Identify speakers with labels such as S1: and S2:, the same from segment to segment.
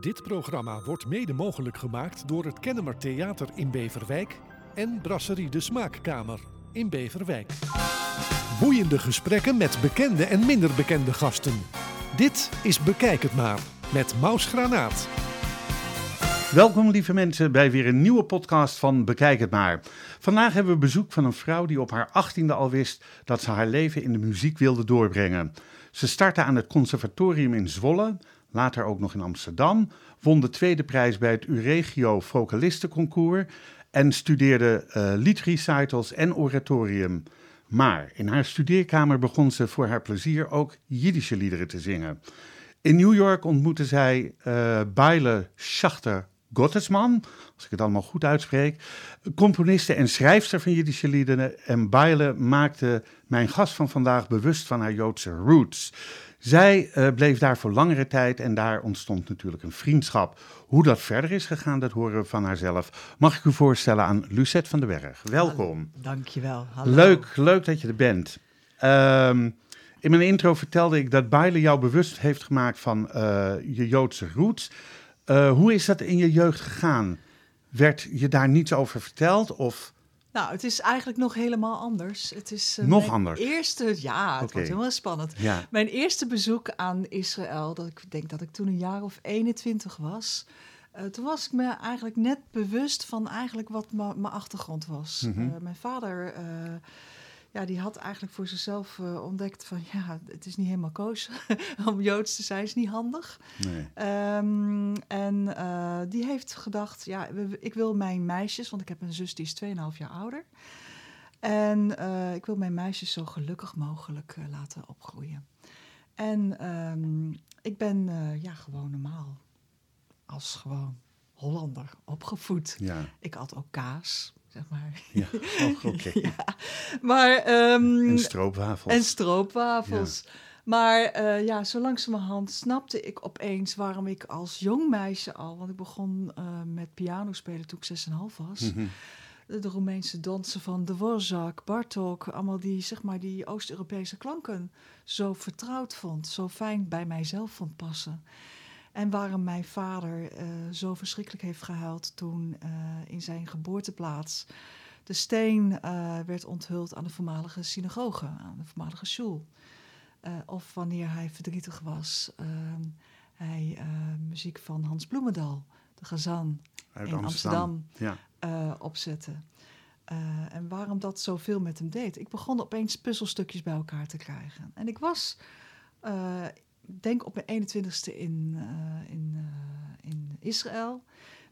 S1: Dit programma wordt mede mogelijk gemaakt door het Kennemer Theater in Beverwijk en Brasserie de Smaakkamer in Beverwijk. Boeiende gesprekken met bekende en minder bekende gasten. Dit is Bekijk het maar met Maus Granaat.
S2: Welkom lieve mensen bij weer een nieuwe podcast van Bekijk het maar. Vandaag hebben we bezoek van een vrouw die op haar achttiende al wist dat ze haar leven in de muziek wilde doorbrengen. Ze startte aan het conservatorium in Zwolle, later ook nog in Amsterdam, won de tweede prijs bij het Uregio Vocalistenconcours en studeerde uh, liedrecitals en oratorium. Maar in haar studeerkamer begon ze voor haar plezier ook Jiddische liederen te zingen. In New York ontmoette zij uh, Baile Schachter Gottesman, als ik het allemaal goed uitspreek, componiste en schrijfster van Jiddische liederen. En Baile maakte mijn gast van vandaag bewust van haar Joodse roots. Zij uh, bleef daar voor langere tijd en daar ontstond natuurlijk een vriendschap. Hoe dat verder is gegaan, dat horen we van haarzelf. Mag ik u voorstellen aan Lucette van den Berg. Welkom.
S3: Dankjewel. Hallo.
S2: Leuk, leuk dat je er bent. Um, in mijn intro vertelde ik dat Baile jou bewust heeft gemaakt van uh, je Joodse roots. Uh, hoe is dat in je jeugd gegaan? Werd je daar niets over verteld of...
S3: Nou, het is eigenlijk nog helemaal anders. Het is uh,
S2: nog
S3: mijn
S2: anders.
S3: Eerste, ja, het
S2: Oké.
S3: wordt helemaal spannend.
S2: Ja.
S3: Mijn eerste bezoek aan Israël, dat ik denk dat ik toen een jaar of 21 was. Uh, toen was ik me eigenlijk net bewust van eigenlijk wat mijn achtergrond was.
S2: Mhm.
S3: Uh, mijn vader, ja, die had eigenlijk voor zichzelf uh, ontdekt van ja, het is niet helemaal koos om Joods te zijn, is niet handig.
S2: Nee.
S3: Um, en uh, die heeft gedacht, ja, ik wil mijn meisjes, want ik heb een zus die is 2,5 jaar ouder. En uh, ik wil mijn meisjes zo gelukkig mogelijk laten opgroeien. En um, ik ben ja, gewoon normaal als gewoon Hollander opgevoed.
S2: Ja.
S3: Ik had ook kaas, zeg maar.
S2: Ja, oh, oké. Okay.
S3: ja. Maar, um,
S2: en stroopwafels.
S3: En stroopwafels. Ja. Maar uh, ja, zo langzamerhand snapte ik opeens waarom ik als jong meisje al... want ik begon uh, met piano spelen toen ik 6,5 was...
S2: Mhm.
S3: De, de Roemeense dansen van Dvorak, Bartok... allemaal die, zeg maar, die Oost-Europese klanken zo vertrouwd vond... zo fijn bij mijzelf vond passen. En waarom mijn vader uh, zo verschrikkelijk heeft gehuild toen uh, in zijn geboorteplaats de steen uh, werd onthuld aan de voormalige synagoge, aan de voormalige shul. Uh, of wanneer hij verdrietig was, uh, hij muziek van Hans Bloemendal, de Gazan
S2: Uit
S3: in
S2: Amsterdam,
S3: Amsterdam
S2: ja.
S3: opzette. En waarom dat zoveel met hem deed. Ik begon opeens puzzelstukjes bij elkaar te krijgen. En ik was, uh, denk op mijn 21ste in, uh, in, in Israël.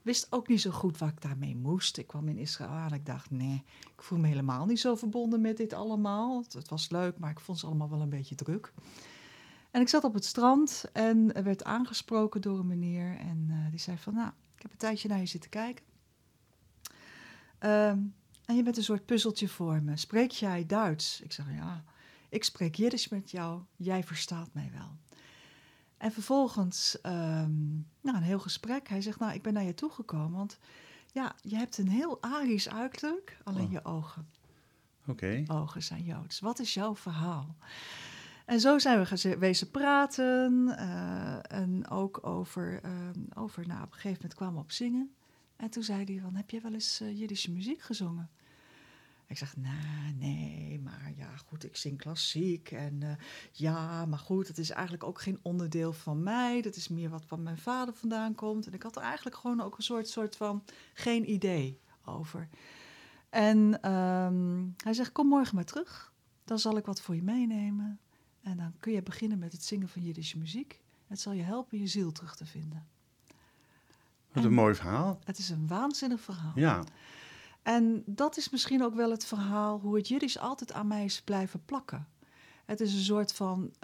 S3: Wist ook niet zo goed wat ik daarmee moest. Ik kwam in Israël aan en ik dacht, nee, ik voel me helemaal niet zo verbonden met dit allemaal. Het, was leuk, maar ik vond ze allemaal wel een beetje druk. En ik zat op het strand en werd aangesproken door een meneer. En die zei van, nou, ik heb een tijdje naar je zitten kijken. Um, en je bent een soort puzzeltje voor me. Spreek jij Duits? Ik zeg, ja, ik spreek Jiddisch met jou. Jij verstaat mij wel. En vervolgens, um, nou, een heel gesprek. Hij zegt, nou, ik ben naar je toegekomen, want ja, je hebt een heel Arisch uiterlijk, alleen oh. je ogen.
S2: Oké.
S3: Okay. Ogen zijn Joods. Wat is jouw verhaal? En zo zijn we gaan wezen praten uh, en ook over, uh, over, nou, op een gegeven moment kwamen we op zingen. En toen zei hij van, heb je wel eens uh, Jiddische muziek gezongen? Ik zeg, nou, nee, maar ja, goed, ik zing klassiek. En uh, ja, maar goed, het is eigenlijk ook geen onderdeel van mij. Dat is meer wat van mijn vader vandaan komt. En ik had er eigenlijk gewoon ook een soort, soort van geen idee over. En um, hij zegt, kom morgen maar terug. Dan zal ik wat voor je meenemen. En dan kun je beginnen met het zingen van Jiddische muziek. Het zal je helpen je ziel terug te vinden.
S2: Wat een mooi verhaal.
S3: Het is een waanzinnig verhaal.
S2: Ja.
S3: En dat is misschien ook wel het verhaal hoe het Jiddisch altijd aan mij is blijven plakken. Het is een soort van.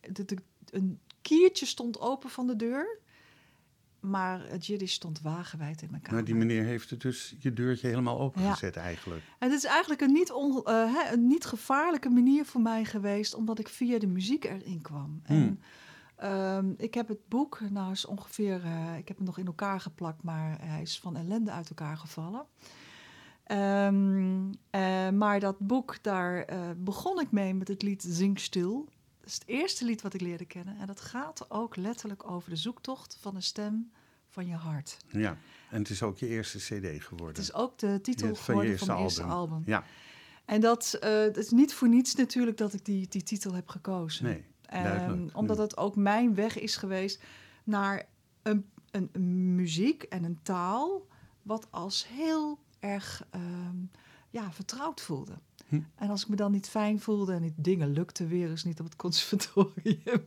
S3: De, de, een kiertje stond open van de deur. Maar het Jiddisch stond wagenwijd in mijn kamer.
S2: Maar die meneer heeft het dus je deurtje helemaal opengezet ja. eigenlijk.
S3: En het is eigenlijk een niet, on, uh, hè, een niet gevaarlijke manier voor mij geweest... omdat ik via de muziek erin kwam.
S2: Hmm.
S3: En, um, ik heb het boek, nou is ongeveer... Uh, ik heb hem nog in elkaar geplakt... maar hij is van ellende uit elkaar gevallen. Um, uh, maar dat boek, daar uh, begon ik mee met het lied Zing Stil. Dat is het eerste lied wat ik leerde kennen. En dat gaat ook letterlijk over de zoektocht van de stem van je hart.
S2: Ja, en het is ook je eerste cd geworden.
S3: Het is ook de titel
S2: Ja, van je
S3: geworden
S2: eerste
S3: van mijn eerste
S2: album.
S3: album.
S2: Ja,
S3: En dat, eh, het is niet voor niets natuurlijk dat ik die, die titel heb gekozen.
S2: nee,
S3: Ehm, omdat het ook mijn weg is geweest naar een, een, een muziek en een taal... wat als heel erg ehm, ja, vertrouwd voelde.
S2: Hm.
S3: En als ik me dan niet fijn voelde en die dingen lukten weer eens niet op het conservatorium...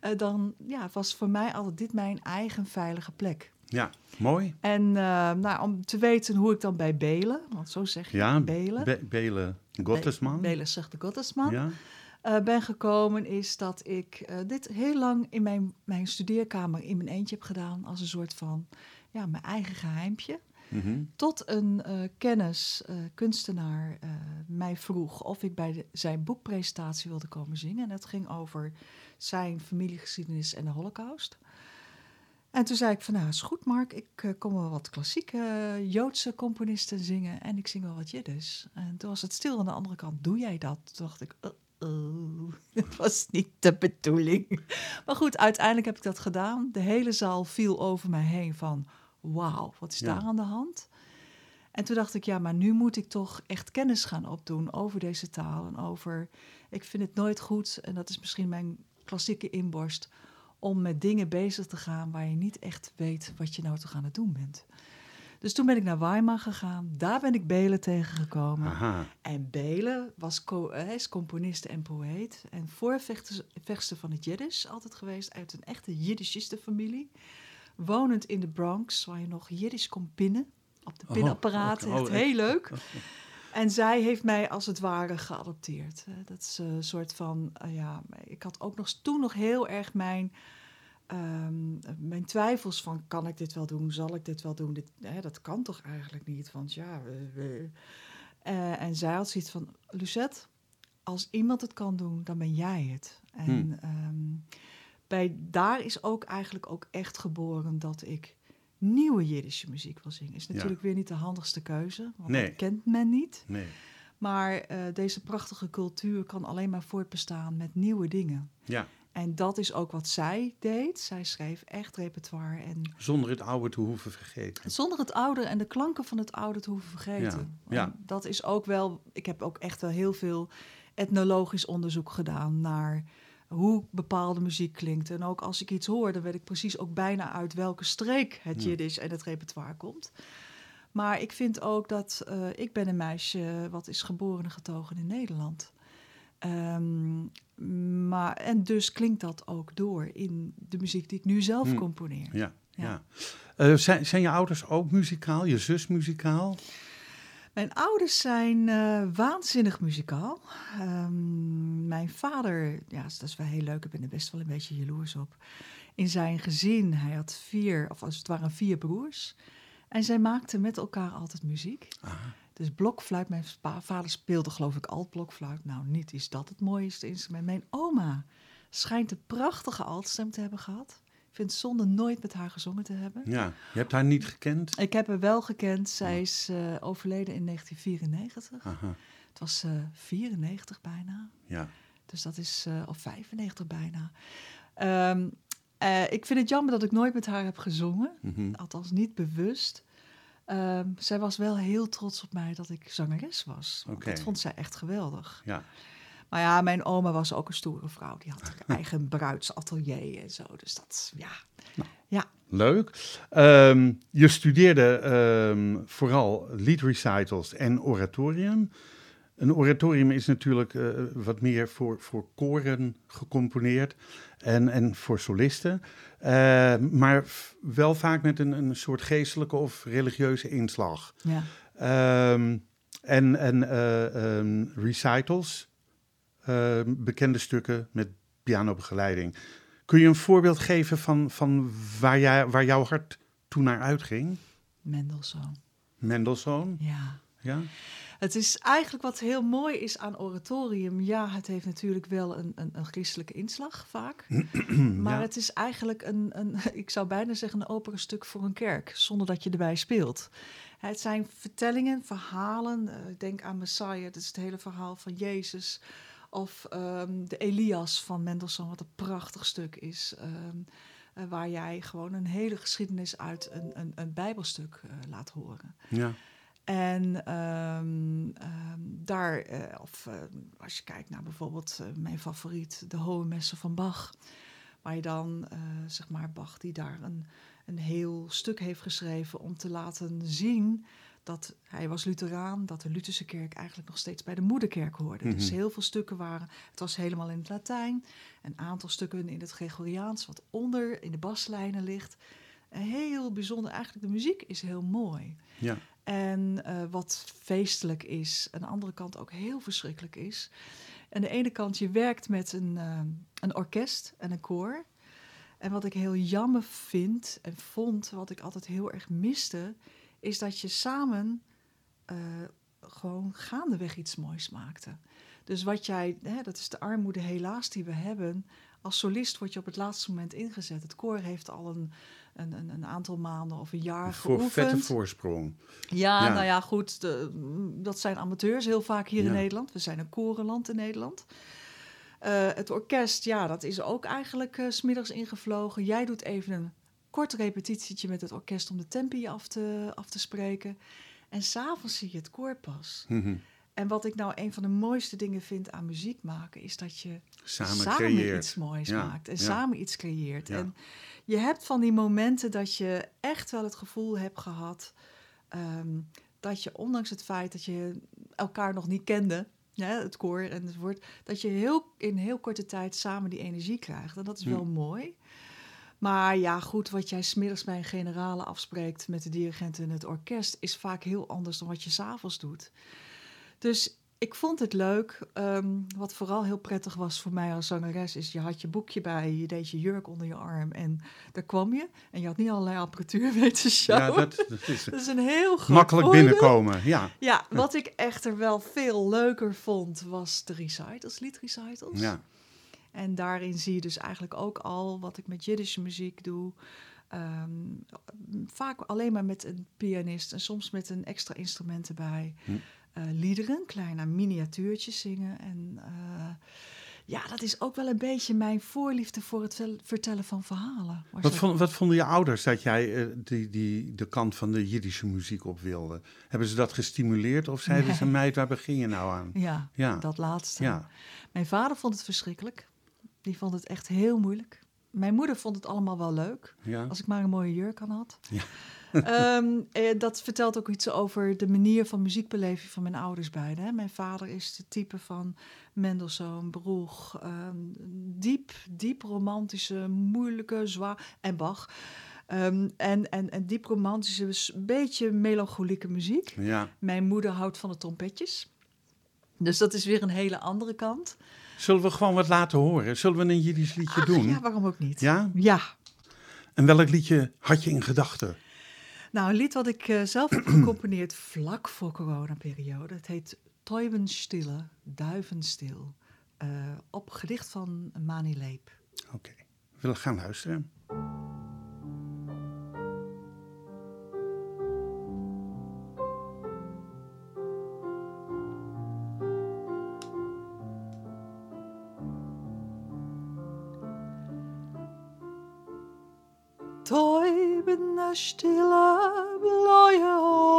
S3: eh, dan ja, was voor mij altijd dit mijn eigen veilige plek.
S2: Ja, mooi.
S3: En eh, nou, om te weten hoe ik dan bij Belen, want zo zeg je
S2: Ja,
S3: Belen...
S2: Be Bele Gottesman.
S3: Be- Belen zegt de Gottesman
S2: Ja,
S3: eh, ben gekomen, is dat ik eh, dit heel lang in mijn, mijn studeerkamer in mijn eentje heb gedaan. Als een soort van ja, mijn eigen geheimpje.
S2: Mhm.
S3: Tot een eh, kennis, eh, kunstenaar, eh, mij vroeg of ik bij zijn boekpresentatie wilde komen zingen. En dat ging over zijn familiegeschiedenis en de Holocaust. En toen zei ik van, nou is goed Mark, ik kom wel wat klassieke Joodse componisten zingen en ik zing wel wat Jiddisch. En toen was het stil aan de andere kant, doe jij dat? Toen dacht ik, uh-oh, dat was niet de bedoeling. Maar goed, uiteindelijk heb ik dat gedaan. De hele zaal viel over mij heen van, wauw, wat is
S2: Ja.
S3: daar aan de hand? En toen dacht ik, ja, maar nu moet ik toch echt kennis gaan opdoen over deze taal en over. Ik vind het nooit goed, en dat is misschien mijn klassieke inborst, om met dingen bezig te gaan waar je niet echt weet wat je nou toch aan het doen bent. Dus toen ben ik naar Weimar gegaan, daar ben ik Belen tegengekomen.
S2: Aha.
S3: En Belen was co- eh, hij is componist en poëet. En voorvechter vechter van het Jiddisch altijd geweest. Uit een echte Jiddischiste-familie. Wonend in de Bronx, waar je nog Jiddisch kon pinnen. Op de
S2: Oh,
S3: pinapparaten.
S2: oké. Oh,
S3: heel leuk. En zij heeft mij als het ware geadopteerd. Eh, Dat is een soort van, eh, ja, ik had ook nog toen nog heel erg mijn, ehm, mijn twijfels van, kan ik dit wel doen? Zal ik dit wel doen? Dit, hè, dat kan toch eigenlijk niet? Want ja, we- eh, en zij had zoiets van, Lucette, als iemand het kan doen, dan ben jij het. En
S2: Hmm.
S3: ehm, bij, daar is ook eigenlijk ook echt geboren dat ik nieuwe Jiddische muziek wil zingen. Is natuurlijk weer niet de handigste keuze, want
S2: Nee.
S3: dat kent men niet.
S2: Nee.
S3: Maar eh, deze prachtige cultuur kan alleen maar voortbestaan met nieuwe dingen.
S2: Ja,
S3: En dat is ook wat zij deed. Zij schreef echt repertoire. En
S2: zonder het oude te hoeven vergeten.
S3: zonder het oude en de klanken van het oude te hoeven vergeten.
S2: Ja,
S3: Dat is ook wel. Ik heb ook echt wel heel veel etnologisch onderzoek gedaan naar hoe bepaalde muziek klinkt. En ook als ik iets hoor, dan weet ik precies ook bijna uit welke streek het
S2: Ja.
S3: Jiddisch en het repertoire komt. Maar ik vind ook dat eh, ik ben een meisje wat is geboren en getogen in Nederland. Ehm, maar, en dus klinkt dat ook door in de muziek die ik nu zelf
S2: Hmm.
S3: componeer.
S2: Ja, ja.
S3: Ja.
S2: Eh, zijn, zijn je ouders ook muzikaal? Je zus muzikaal?
S3: Mijn ouders zijn eh, waanzinnig muzikaal. Ehm, mijn vader, ja, dat is wel heel leuk, ik ben er best wel een beetje jaloers op. In zijn gezin, hij had vier, of als het ware vier broers. En zij maakten met elkaar altijd muziek.
S2: Aha.
S3: Dus blokfluit, mijn vader speelde geloof ik alt-blokfluit. Nou, niet is dat het mooiste instrument. Mijn oma schijnt een prachtige altstem te hebben gehad. Vind het zonde nooit met haar gezongen te hebben.
S2: Ja, je hebt haar niet gekend?
S3: Ik heb haar wel gekend. Zij is eh, overleden in 1994.
S2: Aha,
S3: Het was eh 94 bijna.
S2: ja.
S3: Dus dat is, eh of 95 bijna. Ehm, eh, ik vind het jammer dat ik nooit met haar heb gezongen.
S2: Mhm.
S3: Althans, niet bewust. Ehm, zij was wel heel trots op mij dat ik zangeres was.
S2: Oké.
S3: Dat vond zij echt geweldig.
S2: Ja.
S3: Maar ja, mijn oma was ook een stoere vrouw. Die had haar eigen bruidsatelier en zo. Dus dat, ja. Ja,
S2: Leuk. Ehm, je studeerde ehm, vooral lead recitals en oratorium. Een oratorium is natuurlijk eh, wat meer voor, voor koren gecomponeerd en, en voor solisten. Eh, maar wel vaak met een, een soort geestelijke of religieuze inslag.
S3: ja.
S2: Ehm, en en eh, ehm, recitals, ehm, bekende stukken met pianobegeleiding. Kun je een voorbeeld geven van, van waar, jij, waar jouw hart toen naar uitging?
S3: Mendelssohn.
S2: Mendelssohn,
S3: Ja.
S2: ja?
S3: Het is eigenlijk wat heel mooi is aan oratorium. Ja, het heeft natuurlijk wel een, een, een christelijke inslag vaak. maar
S2: Ja.
S3: het is eigenlijk een, een, ik zou bijna zeggen, een operastuk voor een kerk, zonder dat je erbij speelt. Het zijn vertellingen, verhalen. eh, Ik denk aan Messiah, dat is het hele verhaal van Jezus. Of ehm, de Elias van Mendelssohn, wat een prachtig stuk is. ehm, eh, waar jij gewoon een hele geschiedenis uit een, een, een Bijbelstuk eh, laat horen.
S2: Ja.
S3: En ehm, daar, eh, of als je kijkt naar bijvoorbeeld mijn favoriet, de Hohe Messen van Bach. Waar je dan, zeg maar, Bach die daar een, een heel stuk heeft geschreven om te laten zien dat hij was Lutheraan, dat de Lutherse kerk eigenlijk nog steeds bij de moederkerk hoorde. Dus
S2: Mhm.
S3: heel veel stukken waren, het was helemaal in het Latijn, een aantal stukken in het Gregoriaans, wat onder in de baslijnen ligt. Heel bijzonder, eigenlijk de muziek is heel mooi.
S2: Ja.
S3: En eh, wat feestelijk is, aan de andere kant ook heel verschrikkelijk is. Aan de ene kant, je werkt met een, eh, een orkest en een koor. En wat ik heel jammer vind en vond, wat ik altijd heel erg miste, is dat je samen eh, gewoon gaandeweg iets moois maakte. Dus wat jij, hè, dat is de armoede helaas die we hebben. Als solist word je op het laatste moment ingezet. Het koor heeft al een, een, een, een aantal maanden of een jaar
S2: Voor
S3: geoefend.
S2: vette voorsprong.
S3: Ja,
S2: Ja.
S3: nou ja, goed. De, dat zijn amateurs heel vaak hier in. Nederland. We zijn een korenland in Nederland. Eh, het orkest, ja, dat is ook eigenlijk 's smiddags ingevlogen. Jij doet even een kort repetitietje met het orkest om de tempi af te, af te spreken. En s'avonds zie je het koor pas.
S2: Mhm.
S3: En wat ik nou een van de mooiste dingen vind aan muziek maken, is dat je
S2: Samen,
S3: iets moois
S2: Ja,
S3: maakt en
S2: ja.
S3: samen iets creëert.
S2: Ja.
S3: En je hebt van die momenten dat je echt wel het gevoel hebt gehad ehm, dat je, ondanks het feit dat je elkaar nog niet kende, ja, het koor en het woord, dat je heel, in heel korte tijd samen die energie krijgt. En dat is
S2: Hm.
S3: wel mooi. Maar ja, goed, wat jij smiddags bij een generale afspreekt met de dirigent en het orkest, is vaak heel anders dan wat je s'avonds doet. Dus ik vond het leuk. Ehm, wat vooral heel prettig was voor mij als zangeres, is je had je boekje bij, je deed je jurk onder je arm en daar kwam je. En je had niet allerlei apparatuur mee te
S2: Ja, dat, dat is
S3: dat is een heel
S2: makkelijk
S3: voordeel.
S2: binnenkomen. Ja.
S3: Ja, wat ik echter wel veel leuker vond, was de recitals, liedrecitals.
S2: Ja.
S3: En daarin zie je dus eigenlijk ook al wat ik met Jiddische muziek doe. Ehm, vaak alleen maar met een pianist en soms met een extra instrument erbij.
S2: Hm.
S3: Eh, liederen, kleine miniatuurtjes zingen. En eh, ja, dat is ook wel een beetje mijn voorliefde voor het vertellen van verhalen.
S2: Wat, vond, wat vonden je ouders dat jij eh, die, die, de kant van de Jiddische muziek op wilde? Hebben ze dat gestimuleerd of zeiden
S3: Nee.
S2: ze, meid, waar begin je nou aan?
S3: Ja,
S2: Ja.
S3: dat laatste.
S2: Ja,
S3: Mijn vader vond het verschrikkelijk. Die vond het echt heel moeilijk. Mijn moeder vond het allemaal wel leuk.
S2: ja.
S3: Als ik maar een mooie jurk aan had.
S2: Ja.
S3: Ehm, eh, dat vertelt ook iets over de manier van muziekbeleving van mijn ouders beiden. Hè. Mijn vader is de type van Mendelssohn, Broeg. ehm, diep, diep romantische, moeilijke, zwaar... En Bach. Ehm, en, en, en diep romantische, dus een beetje melancholieke muziek.
S2: ja.
S3: Mijn moeder houdt van de trompetjes. Dus dat is weer een hele andere kant.
S2: Zullen we gewoon wat laten horen? Zullen we een Jiddisch liedje
S3: Ach,
S2: doen?
S3: Ja, waarom ook niet?
S2: Ja?
S3: Ja.
S2: En welk liedje had je in gedachten?
S3: Nou, een lied wat ik eh, zelf heb gecomponeerd vlak voor coronaperiode. Het heet Täubenstille, Duivenstil. eh, op gedicht van Mani Leep.
S2: Oké, we willen gaan luisteren.
S3: Stille, blaue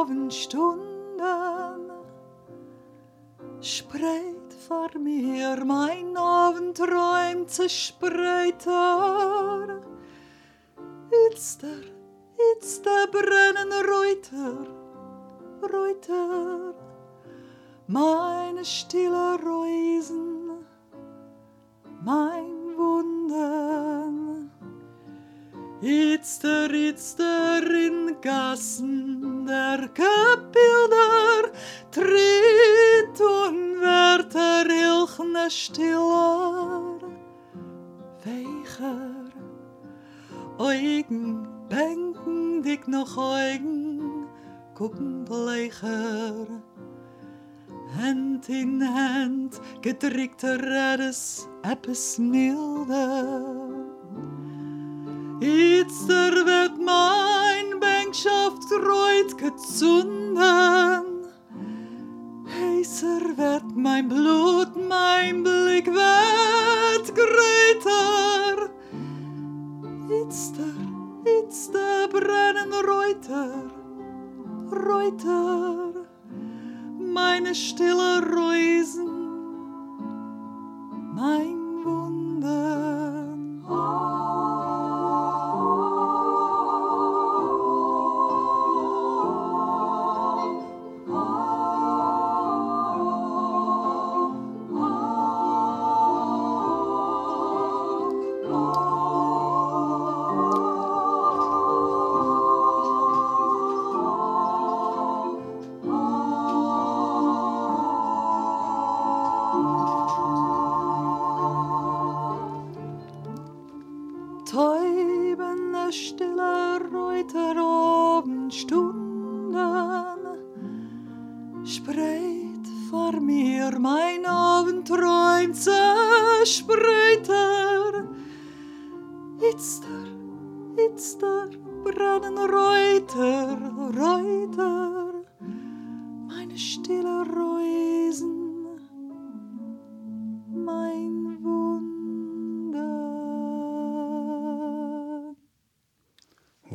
S3: Abendstunden, spreit vor mir mein Abendträum zerspreiter. Itster, itster brennen Reuter, Reuter, meine stille Reusen, mein Wunden. Itster, itster in Gassen der Kapilder tritt und wird der Ilchne stiller. Weicher, Eugen, Bänken, dick noch Eugen, gucken bleicher. Hand in Hand, gedrückter Redes, etwas milder. Itzer wird mein Bänkschaftreut gezunden. Heißer wird mein Blut, mein Blick wird greiter. Itzer, itzer brennen Reuter, Reuter, meine stille Reusen, mein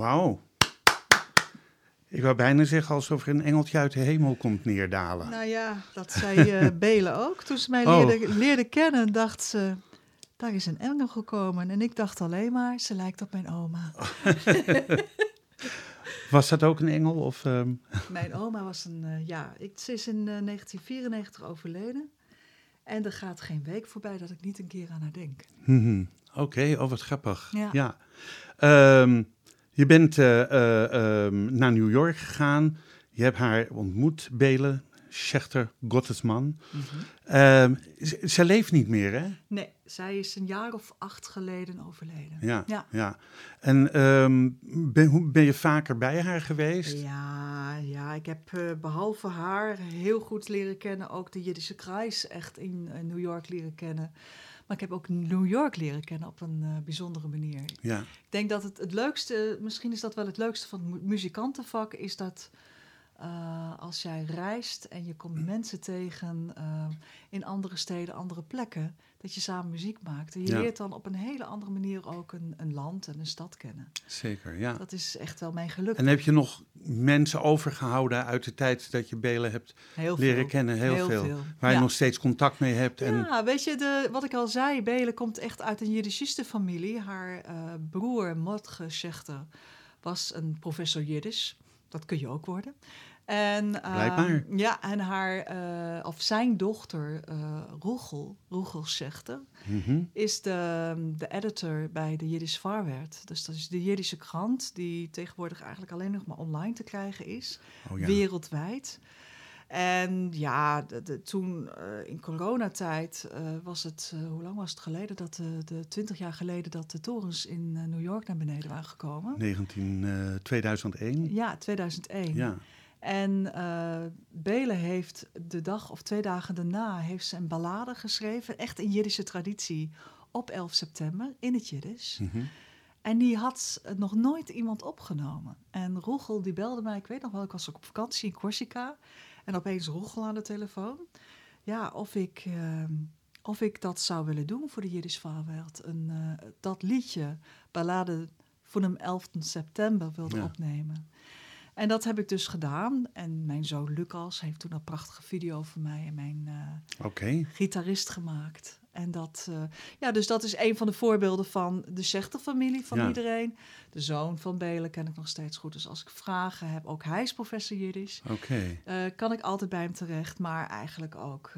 S2: Wauw. Ik wou bijna zeggen alsof er een engeltje uit de hemel komt neerdalen.
S3: Nou ja, dat zei eh Belen ook. Toen ze mij
S2: Oh.
S3: leerde, leerde kennen, dacht ze... Daar is een engel gekomen. En ik dacht alleen maar, ze lijkt op mijn oma.
S2: Was dat ook een engel? Of, ehm,
S3: Mijn oma was een... eh, ja, ik, ze is in eh, 1994 overleden. En er gaat geen week voorbij dat ik niet een keer aan haar denk.
S2: mhm. Oké, oh wat grappig.
S3: Ja.
S2: Ehm, je bent eh, eh, ehm, naar New York gegaan. Je hebt haar ontmoet, Belen, Schechter Gottesman. Ehm, z- ze leeft niet meer, hè?
S3: Nee, zij is een jaar of acht geleden overleden.
S2: Ja, ja.
S3: Ja.
S2: En ehm, ben, ben je vaker bij haar geweest?
S3: Ja, ja, ik heb eh, behalve haar heel goed leren kennen, ook de Jiddische Kreis echt in New York leren kennen. Maar ik heb ook New York leren kennen op een eh, bijzondere manier.
S2: Ja,
S3: Ik denk dat het, het leukste, misschien is dat wel het leukste van het mu- muzikantenvak, is dat eh, als jij reist en je komt mensen tegen eh, in andere steden, andere plekken, dat je samen muziek maakt. En je
S2: Ja.
S3: leert dan op een hele andere manier ook een, een land en een stad kennen.
S2: zeker, ja.
S3: Dat is echt wel mijn geluk.
S2: En heb je nog mensen overgehouden uit de tijd dat je Belen hebt
S3: Heel
S2: leren
S3: veel.
S2: kennen? Heel,
S3: Heel
S2: veel.
S3: veel.
S2: Waar je nog steeds contact mee hebt. En,
S3: Ja, weet je, de, wat ik al zei, Belen komt echt uit een Jiddishiste-familie. Haar eh, broer, Motge Schechter, was een professor Jiddisch. Dat kun je ook worden. En, eh,
S2: Blijkbaar.
S3: Ja, en haar, eh, of zijn dochter, eh Roegel, Roegel Schechter,
S2: Mhm.
S3: is de, de editor bij de Jiddisch Varwerd. Dus dat is de Jiddische krant die tegenwoordig eigenlijk alleen nog maar online te krijgen is
S2: Oh, ja.
S3: wereldwijd. En ja, de, de- toen eh, in coronatijd was het, hoe lang was het geleden? Dat de, de 20 jaar geleden dat de torens in New York naar beneden waren gekomen.
S2: 19, eh, 2001.
S3: Ja, 2001.
S2: Ja.
S3: En eh Belen heeft de dag of twee dagen daarna heeft ze een ballade geschreven, echt in Jiddische traditie, op 11 september in het Jiddisch.
S2: Mhm.
S3: En die had nog nooit iemand opgenomen. En Roegel die belde mij, ik weet nog wel, ik was ook op vakantie in Corsica. En opeens Roegel aan de telefoon. Ja, of ik, eh, of ik dat zou willen doen voor de Jiddisch Vaarwereld. Een, eh, dat liedje, ballade van hem 11 september, wilde
S2: Ja.
S3: opnemen. En dat heb ik dus gedaan. En mijn zoon Lucas heeft toen een prachtige video van mij en mijn eh, gitarist gemaakt. En dat, eh, ja, dus dat is een van de voorbeelden van de Schechter-familie van
S2: Ja.
S3: iedereen. De zoon van Belen ken ik nog steeds goed. Dus als ik vragen heb, ook hij is professor Jiddisch,
S2: Oké.
S3: eh, kan ik altijd bij hem terecht. Maar eigenlijk ook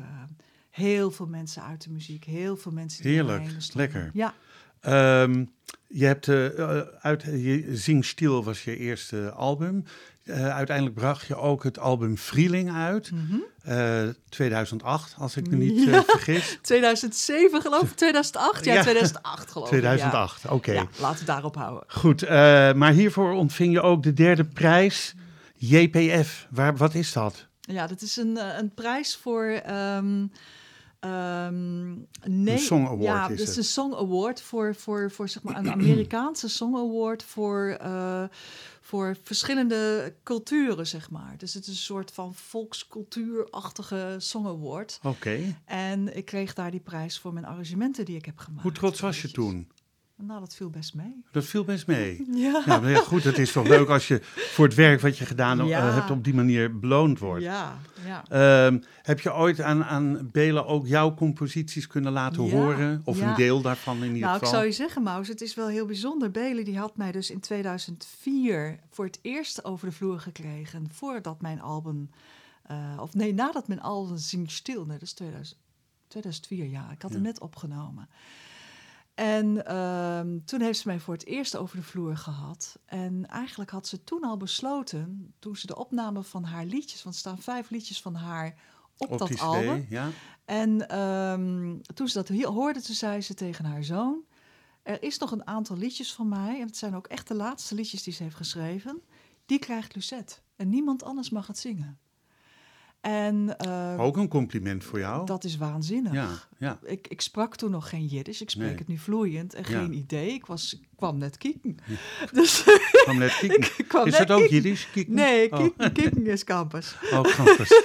S3: heel veel mensen uit de muziek, heel veel mensen die
S2: Heerlijk, lekker.
S3: Ja,
S2: Ehm, je hebt eh, eh, uit je Zing Stiel was je eerste album. Eh, uiteindelijk bracht je ook het album Vrieling uit.
S3: mhm.
S2: Eh, 2008, als ik me niet eh,
S3: Ja.
S2: vergis.
S3: 2007 geloof ik, 2008? Ja,
S2: Ja.
S3: 2008 geloof ik.
S2: 2008, oké.
S3: Laten we daarop houden.
S2: Goed, eh, maar hiervoor ontving je ook de derde prijs, JPF. Waar, wat is dat?
S3: Ja, dat is een, eh, een prijs voor. ehm ehm, nee,
S2: Een Song Award
S3: ja,
S2: is
S3: het is
S2: het.
S3: een Song Award voor, voor, voor zeg maar, een Amerikaanse Song Award voor, eh, voor verschillende culturen, zeg maar. Dus het is een soort van volkscultuurachtige Song Award.
S2: Oké.
S3: En ik kreeg daar die prijs voor mijn arrangementen die ik heb gemaakt.
S2: Hoe trots was je toen?
S3: Nou, dat viel best mee.
S2: Dat viel best mee.
S3: Ja.
S2: Ja, maar ja, goed, het is toch leuk als je voor het werk wat je gedaan eh, hebt op die manier beloond wordt.
S3: Ja, ja.
S2: Ehm, heb je ooit aan, aan Bela ook jouw composities kunnen laten horen? Of een deel daarvan in ieder
S3: Nou, ik
S2: geval?
S3: zou je zeggen, Maus, het is wel heel bijzonder. Belen die had mij dus in 2004 voor het eerst over de vloer gekregen. Voordat mijn album, eh, of nee, nadat mijn album Zing Stil, nee, dat is 2000, 2004, ja. Ik had hem net opgenomen. En ehm, toen heeft ze mij voor het eerst over de vloer gehad. En eigenlijk had ze toen al besloten, toen ze de opname van haar liedjes, want er staan vijf liedjes van haar op,
S2: op
S3: dat album.
S2: Ja?
S3: En ehm, toen ze dat hoorde, toen zei ze tegen haar zoon... er is nog een aantal liedjes van mij... en het zijn ook echt de laatste liedjes die ze heeft geschreven... die krijgt Lucette. En niemand anders mag het zingen. En eh,
S2: Ook een compliment voor jou.
S3: dat is waanzinnig.
S2: ja, ja.
S3: Ik, ik sprak toen nog geen Jiddisch. Ik spreek
S2: Nee.
S3: het nu vloeiend en
S2: Ja.
S3: geen idee. Ik, was, ik kwam net kieken. Dus
S2: Kwam net kieken.
S3: kwam
S2: Is
S3: net
S2: dat ook. Jiddisch? Kieken?
S3: Nee,
S2: Oh.
S3: kieken, kieken is campus.
S2: Oh, campus.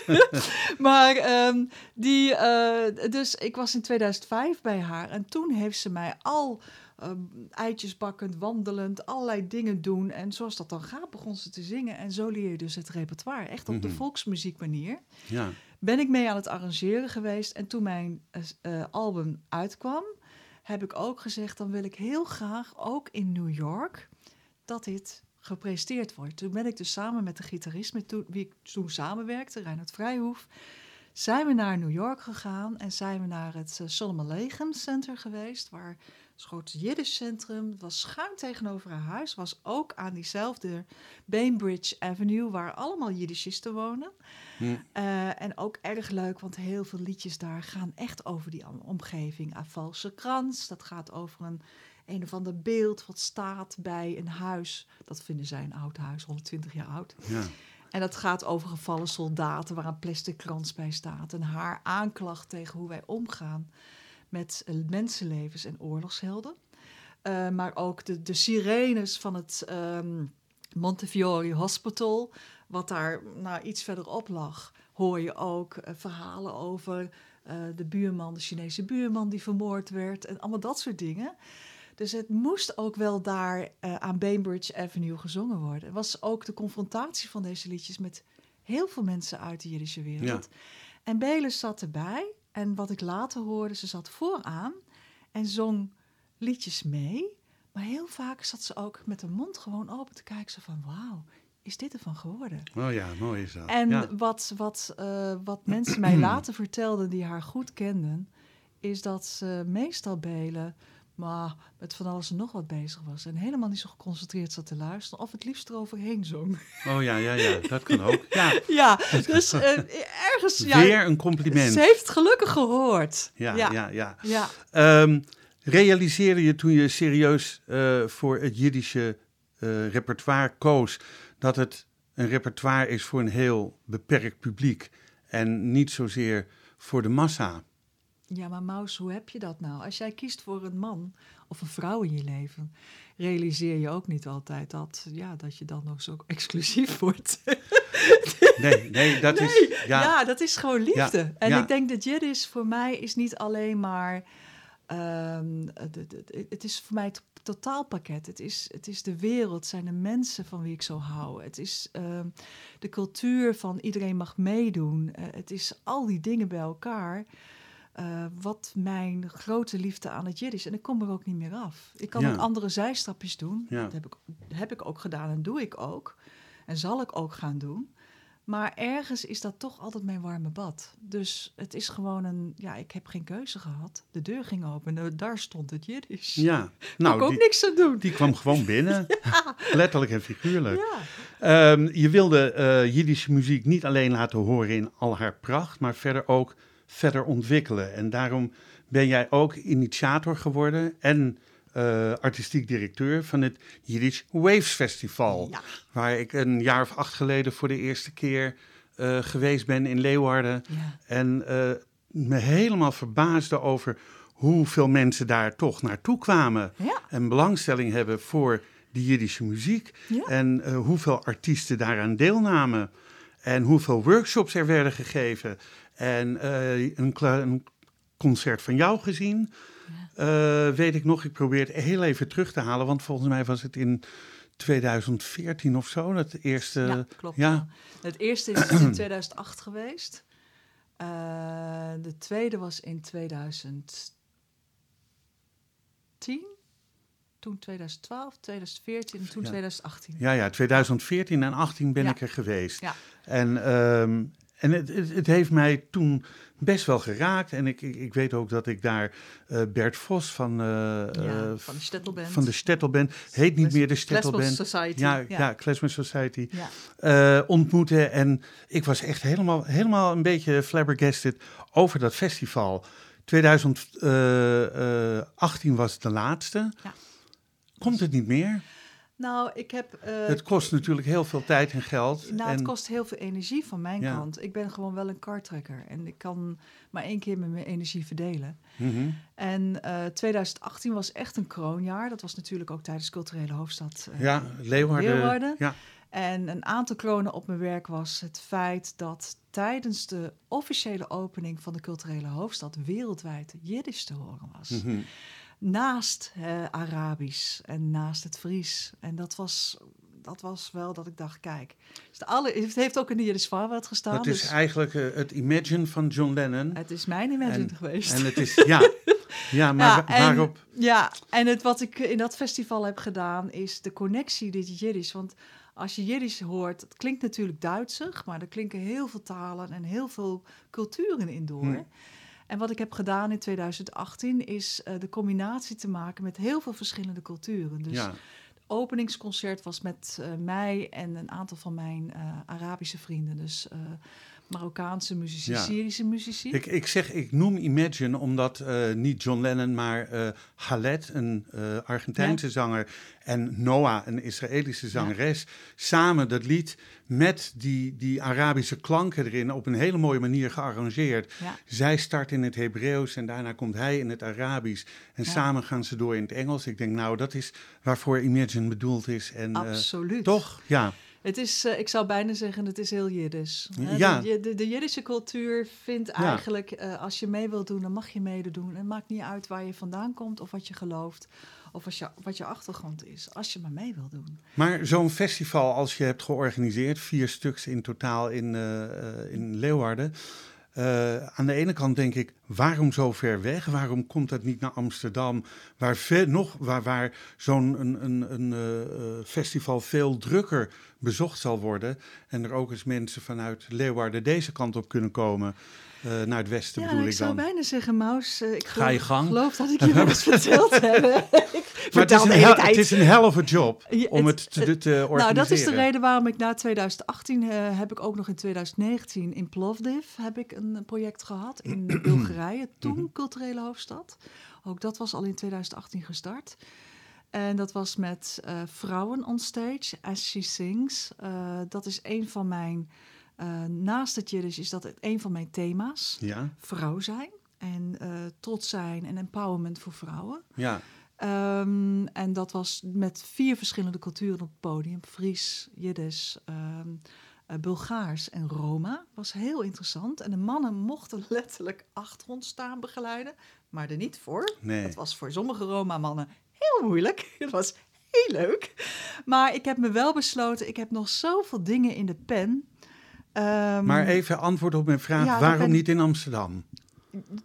S3: Maar ehm, die, eh, dus ik was in 2005 bij haar en toen heeft ze mij al ehm, eitjes bakkend, wandelend, allerlei dingen doen. En zoals dat dan gaat, begon ze te zingen. En zo leer je dus het repertoire, echt op de
S2: Mhm.
S3: volksmuziekmanier.
S2: ja.
S3: Ben ik mee aan het arrangeren geweest. En toen mijn eh, eh, album uitkwam, heb ik ook gezegd: dan wil ik heel graag ook in New York dat dit gepresenteerd wordt. Toen ben ik dus samen met de gitarist met wie ik toen samenwerkte, Reinhard Vrijhoef, zijn we naar New York gegaan en zijn we naar het uh, Solomon Legend Center geweest, waar het grote Jiddisch centrum het was schuin tegenover haar huis, was ook aan diezelfde Bainbridge Avenue, waar allemaal Jiddishisten wonen.
S2: Hm.
S3: Eh, en ook erg leuk, want heel veel liedjes daar gaan echt over die om- omgeving. A valse krans, dat gaat over een een of ander beeld wat staat bij een huis. Dat vinden zij een oud huis, 120 jaar oud.
S2: ja.
S3: En dat gaat over gevallen soldaten waar een plastic krans bij staat. En haar aanklacht tegen hoe wij omgaan met eh, mensenlevens en oorlogshelden. Eh, maar ook de, de sirenes van het ehm, Montefiore Hospital, wat daar nou, iets verderop lag, hoor je ook eh, verhalen over de buurman, de Chinese buurman die vermoord werd en allemaal dat soort dingen. Dus het moest ook wel daar aan Bainbridge Avenue gezongen worden. Het was ook de confrontatie van deze liedjes met heel veel mensen uit de Jiddische wereld. En Belis zat erbij. En wat ik later hoorde, ze zat vooraan en zong liedjes mee. Maar heel vaak zat ze ook met de mond gewoon open te kijken. Zo van, wauw, is dit ervan geworden?
S2: Oh ja, mooi is dat.
S3: En
S2: ja.
S3: wat, wat, eh, wat mensen mij later vertelden die haar goed kenden, is dat ze meestal belen, maar met van alles en nog wat bezig was. En helemaal niet zo geconcentreerd zat te luisteren, of het liefst eroverheen zong.
S2: Oh ja, ja, ja, dat kan ook. Ja,
S3: ja, dus eh, ergens. Ja,
S2: weer een compliment.
S3: Ze heeft gelukkig gehoord.
S2: Ja,
S3: ja.
S2: ja, ja.
S3: ja.
S2: Ehm, realiseerde je toen je serieus eh, voor het Jiddische eh, repertoire koos dat het een repertoire is voor een heel beperkt publiek en niet zozeer voor de massa?
S3: Ja, maar Maus, hoe heb je dat nou? Als jij kiest voor een man of een vrouw in je leven, realiseer je ook niet altijd dat, ja, dat je dan nog zo exclusief wordt.
S2: Nee, nee, dat
S3: Nee,
S2: is.
S3: ja.
S2: Ja,
S3: dat is gewoon liefde.
S2: Ja,
S3: En
S2: ja.
S3: ik denk dat Jiddisch voor mij is niet alleen maar. het- het- het is voor mij het totaalpakket. Het is, het is de wereld, het zijn de mensen van wie ik zo hou. Het is ehm, de cultuur van iedereen mag meedoen. Eh, het is al die dingen bij elkaar. Eh, wat mijn grote liefde aan het Jiddisch. En ik kom er ook niet meer af. Ik kan
S2: Ja.
S3: ook andere zijstapjes doen.
S2: Ja.
S3: Dat heb ik, heb ik ook gedaan en doe ik ook. En zal ik ook gaan doen. Maar ergens is dat toch altijd mijn warme bad. Dus het is gewoon een... Ja, ik heb geen keuze gehad. De deur ging open en daar stond het Jiddisch.
S2: ja.
S3: Kon ik
S2: Nou,
S3: ook
S2: die,
S3: niks aan doen.
S2: die kwam gewoon binnen. Letterlijk en figuurlijk.
S3: Ja.
S2: Ehm, je wilde eh Jiddische muziek niet alleen laten horen in al haar pracht, maar verder ook verder ontwikkelen. En daarom ben jij ook initiator geworden en eh, artistiek directeur van het Jiddisch Waves Festival.
S3: Ja.
S2: Waar ik een jaar of acht geleden voor de eerste keer eh, geweest ben in Leeuwarden.
S3: Ja.
S2: En eh, me helemaal verbaasde over hoeveel mensen daar toch naartoe kwamen.
S3: Ja.
S2: En belangstelling hebben voor de Jiddische muziek. En hoeveel artiesten daaraan deelnamen. En hoeveel workshops er werden gegeven. En eh, een, een concert van jou gezien. eh, weet ik nog, ik probeer het heel even terug te halen, want volgens mij was het in 2014 of zo, dat eerste...
S3: ja, klopt.
S2: ja.
S3: ja. Het eerste is in 2008 geweest. Eh, de tweede was in 2010. Toen 2012, 2014 en toen
S2: Ja.
S3: 2018.
S2: Ja, ja, 2014 en 18 ben ik er geweest.
S3: Ja.
S2: En, ehm, en het, het, het heeft mij toen best wel geraakt. En ik, ik, ik weet ook dat ik daar eh, Bert Vos van, eh,
S3: Ja,
S2: eh,
S3: van de Stettelband.
S2: van de Stettelband, heet niet meer de Stettelband.
S3: Society.
S2: Ja,
S3: ja.
S2: ja. Society.
S3: Ja.
S2: ontmoette. En ik was echt helemaal, helemaal een beetje flabbergasted over dat festival. 2018 was de laatste.
S3: Ja.
S2: Komt het niet meer?
S3: Nou, ik heb... eh,
S2: het kost natuurlijk heel veel tijd en geld.
S3: Nou,
S2: en,
S3: het kost heel veel energie van mijn
S2: Ja.
S3: kant. Ik ben gewoon wel een kartrekker en ik kan maar één keer met mijn energie verdelen.
S2: Mhm.
S3: En eh 2018 was echt een kroonjaar. Dat was natuurlijk ook tijdens culturele hoofdstad eh,
S2: Ja, Leeuwarden.
S3: Leeuwarden.
S2: Ja,
S3: En een aantal kronen op mijn werk was het feit dat tijdens de officiële opening van de culturele hoofdstad wereldwijd Jiddisch te horen was.
S2: mhm.
S3: Naast eh, Arabisch en naast het Fries. En dat was, dat was wel dat ik dacht, kijk, de alle, het heeft ook in de Jiddisch Vaarwet gestaan.
S2: dat is
S3: dus
S2: eigenlijk eh, het Imagine van John Lennon.
S3: het is mijn imagine
S2: En-
S3: geweest.
S2: En het is, ja, ja maar
S3: Ja, en-
S2: waarop...
S3: Ja, en het, wat ik in dat festival heb gedaan is de connectie dit Jiddisch. Want als je Jiddisch hoort, het klinkt natuurlijk Duitsig, maar er klinken heel veel talen en heel veel culturen in door.
S2: Hm.
S3: En wat ik heb gedaan in 2018 is eh, de combinatie te maken met heel veel verschillende culturen. Dus
S2: ja,
S3: het openingsconcert was met eh, mij en een aantal van mijn eh, Arabische vrienden. Dus Marokkaanse muzici,
S2: Ja.
S3: Syrische muzici.
S2: ik, ik zeg, ik noem Imagine omdat eh, niet John Lennon, maar eh Khaled, een eh, Argentijnse zanger, en Noah, een Israëlische zangeres, samen dat lied met die, die Arabische klanken erin op een hele mooie manier gearrangeerd. Zij start in het Hebreeuws en daarna komt hij in het Arabisch. En samen gaan ze door in het Engels. Ik denk, nou, dat is waarvoor Imagine bedoeld is. En,
S3: Absoluut.
S2: toch? Ja.
S3: Het is, eh, ik zou bijna zeggen, het is heel Jiddisch.
S2: Ja.
S3: De, de, de Jiddische cultuur vindt
S2: Ja.
S3: eigenlijk, eh, als je mee wilt doen, dan mag je meedoen. Het maakt niet uit waar je vandaan komt of wat je gelooft. Of als je, wat je achtergrond is, als je maar mee wil doen.
S2: Maar zo'n festival als je hebt georganiseerd, vier stuks in totaal in, eh, eh, in Leeuwarden. eh, aan de ene kant denk ik, waarom zo ver weg? Waarom komt dat niet naar Amsterdam, waar, nog, waar, waar zo'n een, een, een, eh, eh, festival veel drukker bezocht zal worden? En er ook eens mensen vanuit Leeuwarden deze kant op kunnen komen, eh, naar het westen
S3: ja,
S2: bedoel
S3: ik
S2: ik
S3: zou bijna zeggen, Maus, eh, ik
S2: Ga
S3: geloof,
S2: je gang.
S3: geloof dat ik je wel eens verteld heb. ik
S2: Maar het is, een hel, het is een a job
S3: Ja,
S2: om
S3: het-
S2: het, te, te organiseren.
S3: Nou, dat is de reden waarom ik na 2018 eh, heb ik ook nog in 2019 in Plovdiv heb ik een project gehad in Bulgarije, toen culturele hoofdstad. Ook dat was al in 2018 gestart. En dat was met eh, vrouwen on stage, As She Sings. Eh, dat is een van mijn, eh, naast het Jiddisch is dat een van mijn thema's.
S2: Ja,
S3: Vrouw zijn en trots zijn en empowerment voor vrouwen.
S2: ja.
S3: Ehm, en dat was met vier verschillende culturen op het podium. Fries, Jiddisch, eh, Bulgaars en Roma. Was heel interessant. En de mannen mochten letterlijk achter ons staan begeleiden. Maar er niet voor.
S2: Nee.
S3: Dat was voor sommige Roma-mannen heel moeilijk. Het was heel leuk. Maar ik heb me wel besloten, ik heb nog zoveel dingen in de pen. Ehm,
S2: Maar even antwoord op mijn vraag,
S3: Ja,
S2: waarom
S3: ben-
S2: niet in Amsterdam?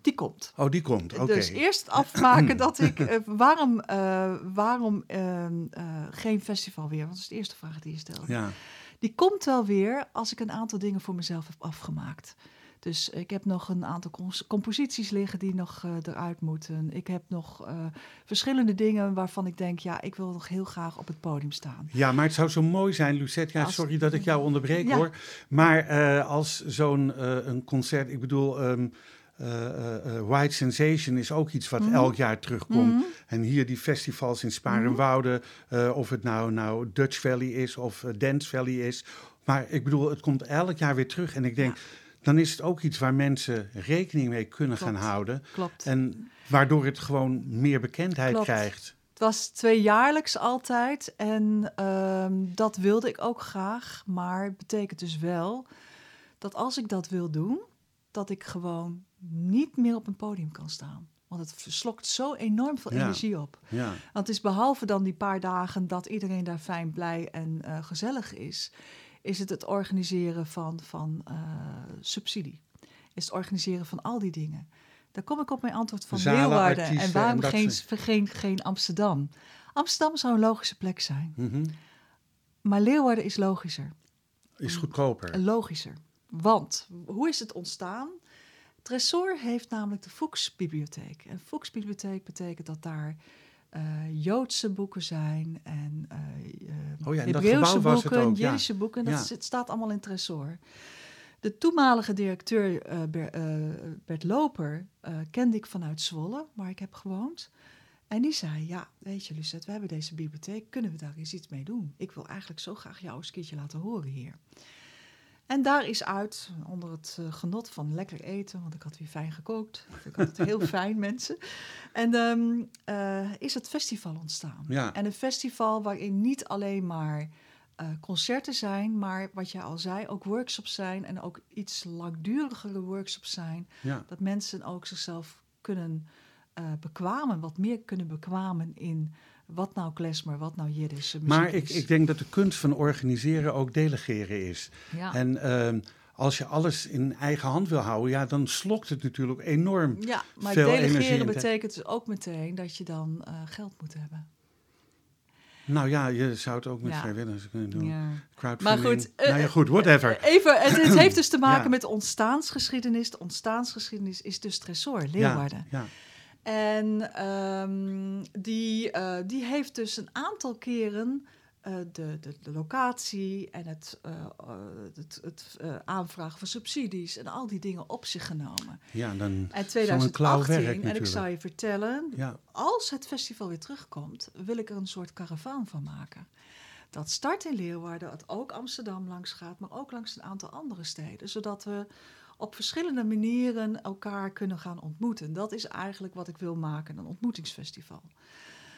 S3: Die komt.
S2: Oh, die komt, oké.
S3: Dus eerst afmaken dat ik. eh, waarom eh, waarom ehm, eh, geen festival weer? Want dat is de eerste vraag die je stelt.
S2: Ja,
S3: Die komt wel weer als ik een aantal dingen voor mezelf heb afgemaakt. Dus ik heb nog een aantal composities liggen die nog eh, eruit moeten. Ik heb nog eh, verschillende dingen waarvan ik denk, ja, ik wil nog heel graag op het podium staan.
S2: ja, maar het zou zo mooi zijn, Lucette. Ja,
S3: Als-
S2: sorry dat ik jou onderbreek
S3: Ja.
S2: hoor. Maar eh, als zo'n een concert, ik bedoel, ehm, eh, eh, eh, White Sensation is ook iets wat
S3: Mhm.
S2: elk jaar terugkomt.
S3: Mhm.
S2: En hier die festivals in Sparenwoude, eh, of het nou, nou Dutch Valley is of Dance Valley is. Maar ik bedoel, het komt elk jaar weer terug. En ik denk, dan is het ook iets waar mensen rekening mee kunnen
S3: Klopt.
S2: gaan houden.
S3: Klopt.
S2: En waardoor het gewoon meer bekendheid
S3: Klopt.
S2: krijgt.
S3: Het was tweejaarlijks altijd en ehm, dat wilde ik ook graag. Maar het betekent dus wel dat als ik dat wil doen, dat ik gewoon niet meer op een podium kan staan. Want het slokt zo enorm veel
S2: Ja.
S3: energie op.
S2: Ja,
S3: Want het is behalve dan die paar dagen dat iedereen daar fijn, blij en eh, gezellig is, is het het organiseren van, van eh, subsidie. Is het organiseren van al die dingen. Daar kom ik op mijn antwoord van
S2: Zalen,
S3: Leeuwarden.
S2: artiesten
S3: En waarom
S2: en
S3: geen, geen Amsterdam? Amsterdam zou een logische plek zijn.
S2: mhm.
S3: Maar Leeuwarden is logischer.
S2: is goedkoper.
S3: Logischer. Want, hoe is het ontstaan? Tresor heeft namelijk de Fuchs-bibliotheek. En Fuchs-bibliotheek betekent dat daar eh, Joodse boeken zijn en eh,
S2: Oh ja,
S3: Hebreeuwse
S2: het
S3: boeken,
S2: ook, ja.
S3: Jiddische boeken. Dat
S2: Ja.
S3: is- het staat allemaal in Tresor. De toenmalige directeur Ber- Bert Loper kende ik vanuit Zwolle, waar ik heb gewoond. En die zei, ja, weet je Lucette, we hebben deze bibliotheek, kunnen we daar eens iets mee doen? Ik wil eigenlijk zo graag jou eens een keertje laten horen hier. En daar is uit, onder het eh, genot van lekker eten, want ik had weer fijn gekookt. Ik had het heel fijn, mensen. En eh, is het festival ontstaan.
S2: Ja.
S3: En een festival waarin niet alleen maar eh, concerten zijn, maar wat je al zei, ook workshops zijn en ook iets langdurigere workshops zijn.
S2: Ja.
S3: Dat mensen ook zichzelf kunnen bekwamen, wat meer kunnen bekwamen in wat nou klezmer, wat nou Jiddische muziek
S2: Maar ik, ik denk dat de kunst van organiseren ook delegeren is.
S3: ja.
S2: En ehm, als je alles in eigen hand wil houden, ja, dan slokt het natuurlijk enorm.
S3: Ja, maar
S2: veel
S3: delegeren betekent dus ook meteen dat je dan eh, geld moet hebben.
S2: Nou ja, je zou het ook met
S3: Ja.
S2: vrijwilligers kunnen doen.
S3: Ja.
S2: Crowdfunding.
S3: Maar goed, eh,
S2: nou ja, goed, whatever.
S3: Even, het, het heeft dus te maken
S2: Ja.
S3: met de ontstaansgeschiedenis. De ontstaansgeschiedenis is dus Tresor, Leeuwarden.
S2: Ja, ja.
S3: En ehm, die, eh, die heeft dus een aantal keren eh, de, de, de locatie en het, eh, het, het aanvragen van subsidies en al die dingen op zich genomen.
S2: ja, dan
S3: En
S2: Zo'n klauw
S3: 2018,
S2: werk
S3: en ik zou je vertellen,
S2: ja,
S3: als het festival weer terugkomt, wil ik er een soort karavaan van maken. Dat start in Leeuwarden, dat ook Amsterdam langs gaat, maar ook langs een aantal andere steden. Zodat we op verschillende manieren elkaar kunnen gaan ontmoeten. Dat is eigenlijk wat ik wil maken, een ontmoetingsfestival.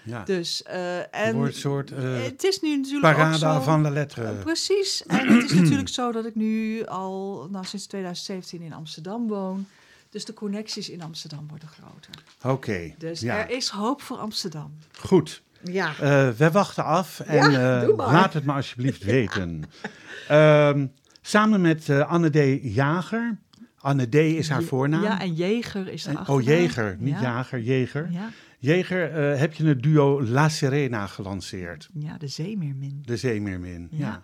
S2: ja.
S3: Dus, eh,
S2: Het
S3: en
S2: wordt een soort eh,
S3: het is nu natuurlijk ook
S2: parade
S3: zo...
S2: van la lettre.
S3: Eh, Precies. En het is natuurlijk zo dat ik nu al nou, sinds 2017 in Amsterdam woon. Dus de connecties in Amsterdam worden groter.
S2: Oké,
S3: Dus
S2: ja.
S3: er is hoop voor Amsterdam.
S2: goed.
S3: Ja.
S2: Eh, we wachten af en
S3: Ja,
S2: eh, laat het me alsjeblieft weten. Ehm, samen met eh, Anne D. Jager. Anne D. is haar voornaam.
S3: Ja, en Jeger is de
S2: En-
S3: achternaam.
S2: oh, Jeger, niet
S3: ja.
S2: Jager, Jeger.
S3: Ja.
S2: Jeger, eh, heb je het duo La Serena gelanceerd?
S3: ja, de zeemeermin.
S2: De Zeemeermin. Ja.
S3: Ja.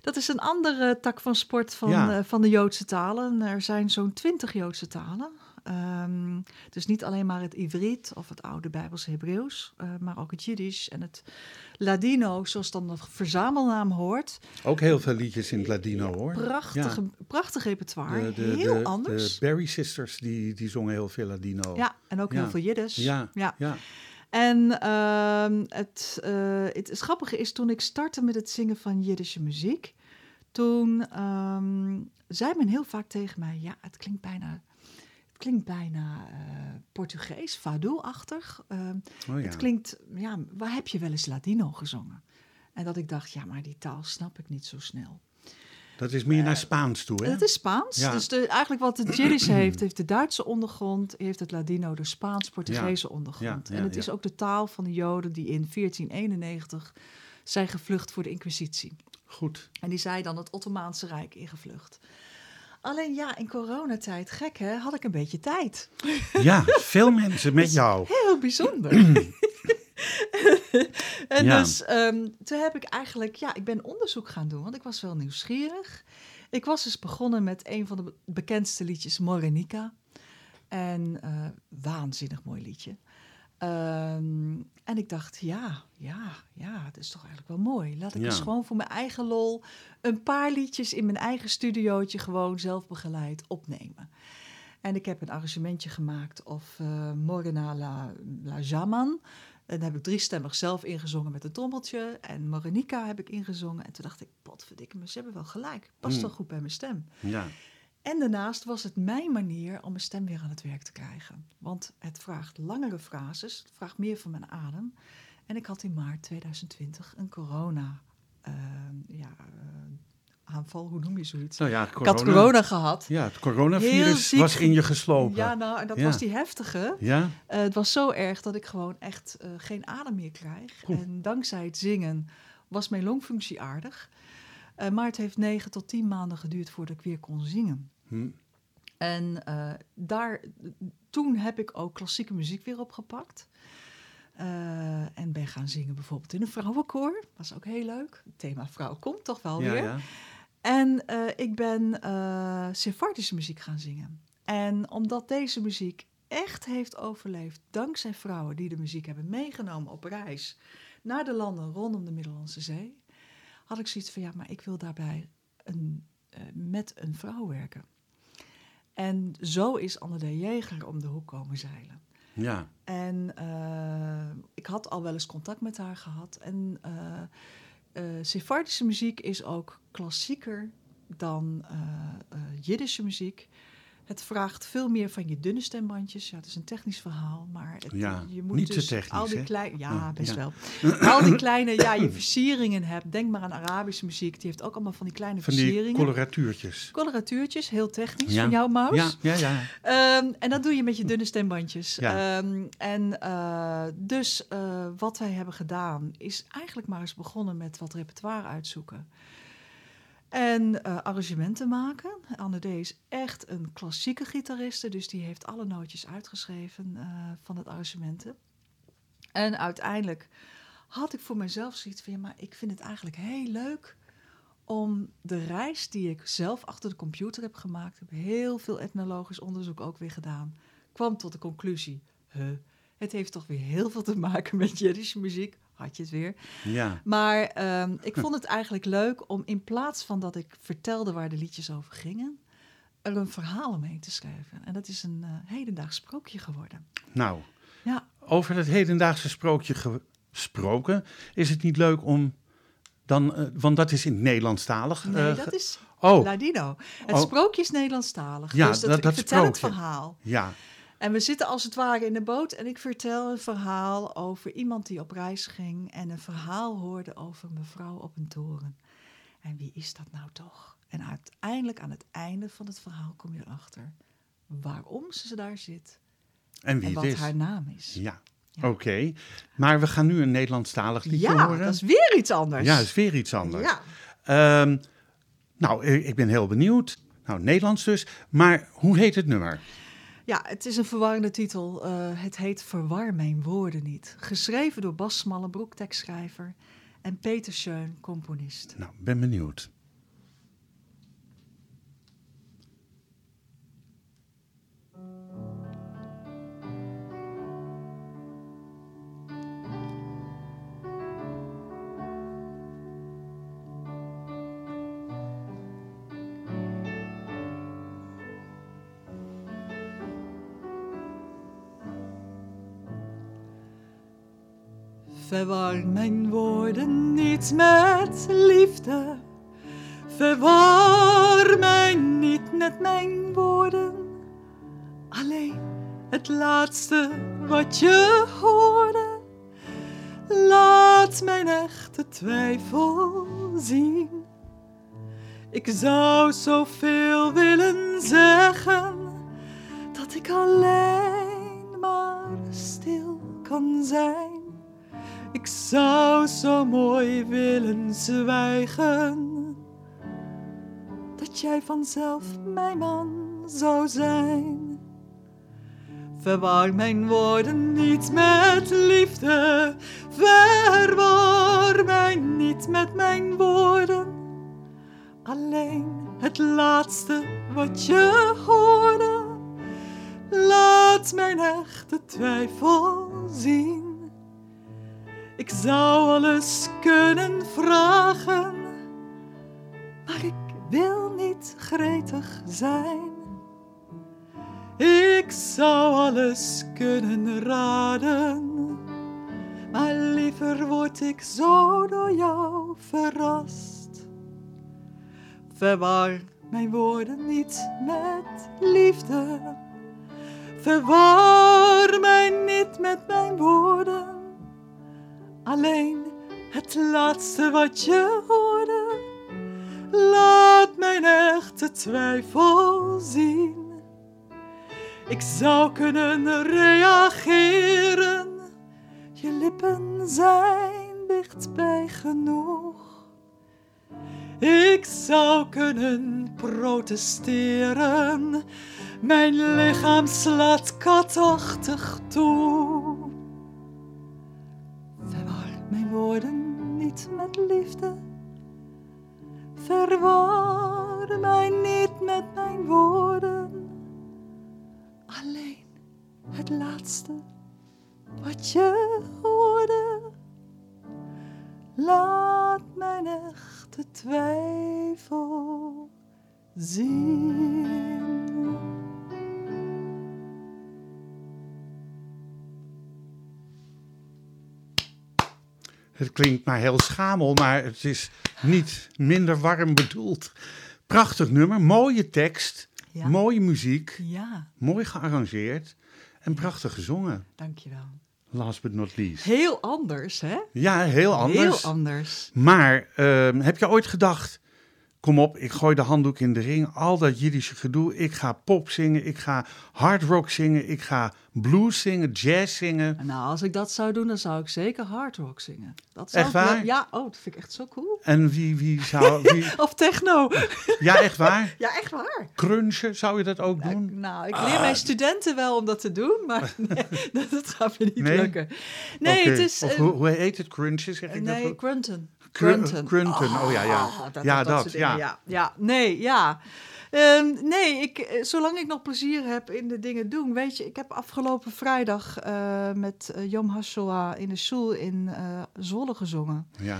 S3: Dat is een andere tak van sport van, eh, van de Joodse talen. Er zijn zo'n twintig Joodse talen. Ehm, dus niet alleen maar het Ivriet of het oude Bijbelse Hebreeuws, eh, maar ook het Jiddisch en het Ladino, zoals dan de verzamelnaam hoort.
S2: Ook heel veel liedjes in het Ladino hoor.
S3: Prachtige, prachtig repertoire,
S2: De, de,
S3: heel
S2: de,
S3: anders.
S2: De Barry Sisters die, die zongen heel veel Ladino.
S3: ja, en ook
S2: Ja.
S3: heel veel Jiddisch.
S2: ja,
S3: ja. En ehm, het, eh, het, het grappige is, toen ik startte met het zingen van Jiddische muziek, toen ehm, zei men heel vaak tegen mij, ja, het klinkt bijna, klinkt bijna eh, Portugees, fado-achtig. Ehm,
S2: Oh, ja.
S3: Het klinkt, ja, waar heb je wel eens Ladino gezongen? En dat ik dacht, ja, maar die taal snap ik niet zo snel.
S2: Dat is meer naar Spaans toe, hè?
S3: Het is Spaans.
S2: Ja.
S3: Dus de, eigenlijk wat het Jiddisch heeft, heeft de Duitse ondergrond, heeft het Ladino de Spaans-Portugese ondergrond. En het is ook de taal van de Joden die in 1491 zijn gevlucht voor de Inquisitie.
S2: Goed.
S3: En die zijn dan het Ottomaanse Rijk ingevlucht. Alleen ja, in coronatijd, gek hè, had ik een beetje tijd.
S2: Ja, veel mensen met jou.
S3: Heel bijzonder. en
S2: Ja.
S3: dus ehm, toen heb ik eigenlijk, ja, ik ben onderzoek gaan doen, want ik was wel nieuwsgierig. Ik was dus begonnen met een van de be- bekendste liedjes, Morenica. En eh, waanzinnig mooi liedje. Ehm, en ik dacht, ja, ja, ja, het is toch eigenlijk wel mooi. Laat ik
S2: Ja.
S3: eens gewoon voor mijn eigen lol een paar liedjes in mijn eigen studiootje gewoon zelf begeleid opnemen. En ik heb een arrangementje gemaakt of eh Morena la, la Jaman. En daar heb ik driestemmig zelf ingezongen met een trommeltje. En Morenica heb ik ingezongen. En toen dacht ik, potverdikke me, ze hebben wel gelijk. Past
S2: Mm.
S3: wel goed bij mijn stem.
S2: Ja.
S3: En daarnaast was het mijn manier om mijn stem weer aan het werk te krijgen. Want het vraagt langere frases, het vraagt meer van mijn adem. En ik had in maart 2020 een corona eh, ja, eh, aanval, hoe noem je zoiets?
S2: Nou ja,
S3: Ik had corona gehad.
S2: Ja, het coronavirus was in je geslopen.
S3: Ja, nou, en dat
S2: Ja.
S3: was die heftige.
S2: Ja?
S3: Eh, het was zo erg dat ik gewoon echt eh, geen adem meer krijg.
S2: Oeh.
S3: En dankzij het zingen was mijn longfunctie aardig. Eh, maar het heeft negen tot tien maanden geduurd voordat ik weer kon zingen.
S2: Hm.
S3: En eh, daar, toen heb ik ook klassieke muziek weer opgepakt. Eh, en ben gaan zingen bijvoorbeeld in een vrouwenkoor. Was ook heel leuk. Het thema vrouw komt toch wel
S2: Ja,
S3: weer.
S2: ja.
S3: En ik ben eh Sephardische muziek gaan zingen. En omdat deze muziek echt heeft overleefd, dankzij vrouwen die de muziek hebben meegenomen op reis naar de landen rondom de Middellandse Zee, had ik zoiets van ja, maar ik wil daarbij een, eh, met een vrouw werken. En zo is Anne de Jeger om de hoek komen zeilen.
S2: ja.
S3: En eh, ik had al wel eens contact met haar gehad. En eh Sephardische muziek is ook klassieker dan Jiddische muziek. Het vraagt veel meer van je dunne stembandjes. Ja, het is een technisch verhaal, maar het,
S2: Ja,
S3: je moet
S2: niet te
S3: dus
S2: technisch,
S3: al die kleine, ja,
S2: Ja,
S3: best wel. Al die kleine, ja, je versieringen hebt. Denk maar aan Arabische muziek. Die heeft ook allemaal van die kleine
S2: Van die
S3: versieringen.
S2: coloratuurtjes.
S3: Coloratuurtjes, heel technisch van jouw Maus.
S2: Ja, ja, ja.
S3: Ehm, en dat doe je met je dunne stembandjes.
S2: Ja.
S3: Ehm, en eh, dus eh, wat wij hebben gedaan is eigenlijk maar eens begonnen met wat repertoire uitzoeken. En eh, arrangementen maken. Anne D. is echt een klassieke gitariste, dus die heeft alle nootjes uitgeschreven eh, van het arrangementen. En uiteindelijk had ik voor mezelf zoiets van, ja, maar ik vind het eigenlijk heel leuk om de reis die ik zelf achter de computer heb gemaakt, heb heel veel etnologisch onderzoek ook weer gedaan, kwam tot de conclusie, het heeft toch weer heel veel te maken met Jiddische muziek, had je het weer.
S2: ja.
S3: Maar ehm, ik vond het eigenlijk leuk om in plaats van dat ik vertelde waar de liedjes over gingen, er een verhaal omheen te schrijven. En dat is een eh, hedendaags sprookje geworden.
S2: Nou,
S3: Ja,
S2: over het hedendaagse sprookje gesproken, is het niet leuk om dan, eh, want dat is in het Nederlandstalig.
S3: nee,
S2: eh,
S3: dat
S2: ge-
S3: is
S2: Oh,
S3: Ladino. Het
S2: Oh.
S3: sprookje is Nederlandstalig.
S2: Ja,
S3: dus dat,
S2: dat-
S3: ik
S2: dat
S3: vertel het verhaal.
S2: ja.
S3: En we zitten als het ware in de boot en ik vertel een verhaal over iemand die op reis ging en een verhaal hoorde over een mevrouw op een toren. En wie is dat nou toch? En uiteindelijk aan het einde van het verhaal kom je erachter waarom ze daar zit
S2: En wie
S3: en
S2: het
S3: wat
S2: is.
S3: haar naam is.
S2: Ja,
S3: Ja.
S2: oké. Maar we gaan nu een Nederlandstalig liedje
S3: Ja,
S2: horen.
S3: dat is weer iets anders.
S2: Ja, dat is weer iets anders.
S3: Ja.
S2: Ehm, nou, ik ben heel benieuwd. Nou, Nederlands dus. Maar hoe heet het nummer?
S3: Ja, het is een verwarrende titel. Eh, het heet Verwar mijn woorden niet. Geschreven door Bas Smallebroek, tekstschrijver, en Peter Schön, componist.
S2: Nou, ben benieuwd.
S3: Verwar mijn woorden niet met liefde. Verwar mij niet met mijn woorden. Alleen het laatste wat je hoorde. Laat mijn echte twijfel zien. Ik zou zoveel willen zeggen dat ik alleen maar stil kan zijn. Ik zou zo mooi willen zwijgen dat jij vanzelf mijn man zou zijn. Verwar mijn woorden niet met liefde, verwar mij niet met mijn woorden. Alleen het laatste wat je hoorde, laat mijn echte twijfel zien. Ik zou alles kunnen vragen, maar ik wil niet gretig zijn. Ik zou alles kunnen raden, maar liever word ik zo door jou verrast. Verwar mijn woorden niet met liefde. Verwar mij niet met mijn woorden. Alleen het laatste wat je hoorde. Laat echte twijfel zien. Ik zou kunnen reageren, je lippen zijn dichtbij genoeg. Ik zou kunnen protesteren, mijn lichaam slaat katachtig toe. Mijn woorden niet met liefde. Verwar mij niet met mijn woorden. Alleen het laatste wat je hoorde. Laat mijn echte twijfel zien.
S2: Het klinkt maar heel schamel, maar het is niet minder warm bedoeld. Prachtig nummer, mooie tekst,
S3: Ja.
S2: mooie muziek,
S3: Ja,
S2: mooi gearrangeerd en prachtig gezongen.
S3: dankjewel.
S2: Last but not least.
S3: Heel anders, hè?
S2: Ja, heel anders.
S3: Heel anders.
S2: Maar ehm, heb je ooit gedacht, kom op, ik gooi de handdoek in de ring, al dat Jiddische gedoe, ik ga pop zingen, ik ga hard rock zingen, ik ga blues zingen, jazz zingen.
S3: Nou, als ik dat zou doen, dan zou ik zeker hard rock zingen. Dat zou
S2: Echt
S3: wel-
S2: waar?
S3: Ja, oh, dat vind ik echt zo cool.
S2: En wie, wie zou, wie,
S3: Of techno.
S2: ja echt waar,
S3: Ja, echt waar.
S2: crunchen, zou je dat ook doen?
S3: Nou, ik leer mijn studenten wel om dat te doen, maar nee, dat, dat gaat me niet
S2: Nee?
S3: lukken. Nee, het is...
S2: Of
S3: eh,
S2: hoe, hoe heet het, crunchen, zeg ik dat
S3: nee,
S2: goed?
S3: grunten. Grunten.
S2: grunten, oh ja, ja.
S3: dat,
S2: Ja,
S3: dat,
S2: ja.
S3: ja. Ja, nee, ja. Ehm, nee, ik, eh, zolang ik nog plezier heb in de dingen doen. Weet je, ik heb afgelopen vrijdag eh, met eh, Yom HaShoah in de Shul in eh, Zwolle gezongen.
S2: Ja.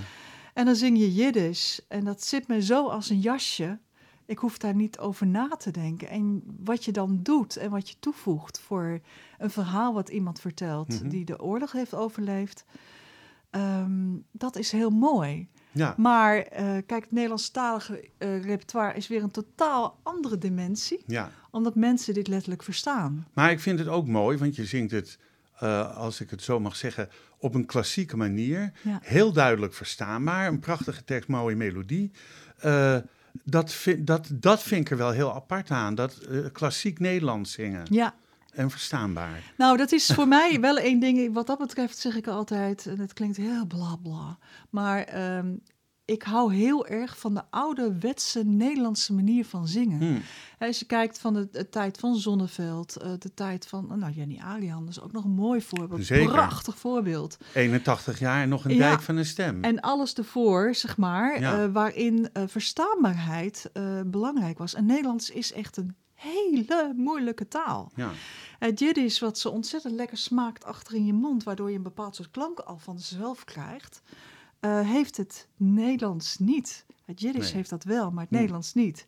S3: En dan zing je Jiddisch. En dat zit me zo als een jasje. Ik hoef daar niet over na te denken. En wat je dan doet en wat je toevoegt voor een verhaal wat iemand vertelt
S2: Mhm.
S3: die de oorlog heeft overleefd, ehm, dat is heel mooi.
S2: ja.
S3: Maar eh, kijk, het Nederlandstalige eh repertoire is weer een totaal andere dimensie,
S2: ja.
S3: omdat mensen dit letterlijk verstaan.
S2: Maar ik vind het ook mooi, want je zingt het, eh, als ik het zo mag zeggen, op een klassieke manier.
S3: Ja.
S2: Heel duidelijk verstaanbaar, een prachtige tekst, mooie melodie. Dat, vind, dat, dat vind ik er wel heel apart aan, dat klassiek Nederlands zingen
S3: Ja,
S2: en verstaanbaar.
S3: Nou, dat is voor mij wel één ding. Wat dat betreft zeg ik altijd, en het klinkt heel bla bla. Maar ehm, ik hou heel erg van de ouderwetse Nederlandse manier van zingen.
S2: Hm.
S3: Hè, Als je kijkt van de, de tijd van Zonneveld, eh, de tijd van, nou Jenny Alian, is ook nog een mooi voorbeeld.
S2: Zeker.
S3: Prachtig voorbeeld.
S2: 81 jaar en nog een
S3: Ja.
S2: dijk van een stem.
S3: En alles ervoor, zeg maar,
S2: Ja.
S3: eh, waarin eh, verstaanbaarheid belangrijk was. En Nederlands is echt een hele moeilijke taal.
S2: ja.
S3: Het Jiddisch, wat zo ontzettend lekker smaakt achter in je mond, waardoor je een bepaald soort klank al van zelf krijgt, eh, heeft het Nederlands niet. Het Jiddisch
S2: Nee.
S3: heeft dat wel, maar het. Nederlands niet.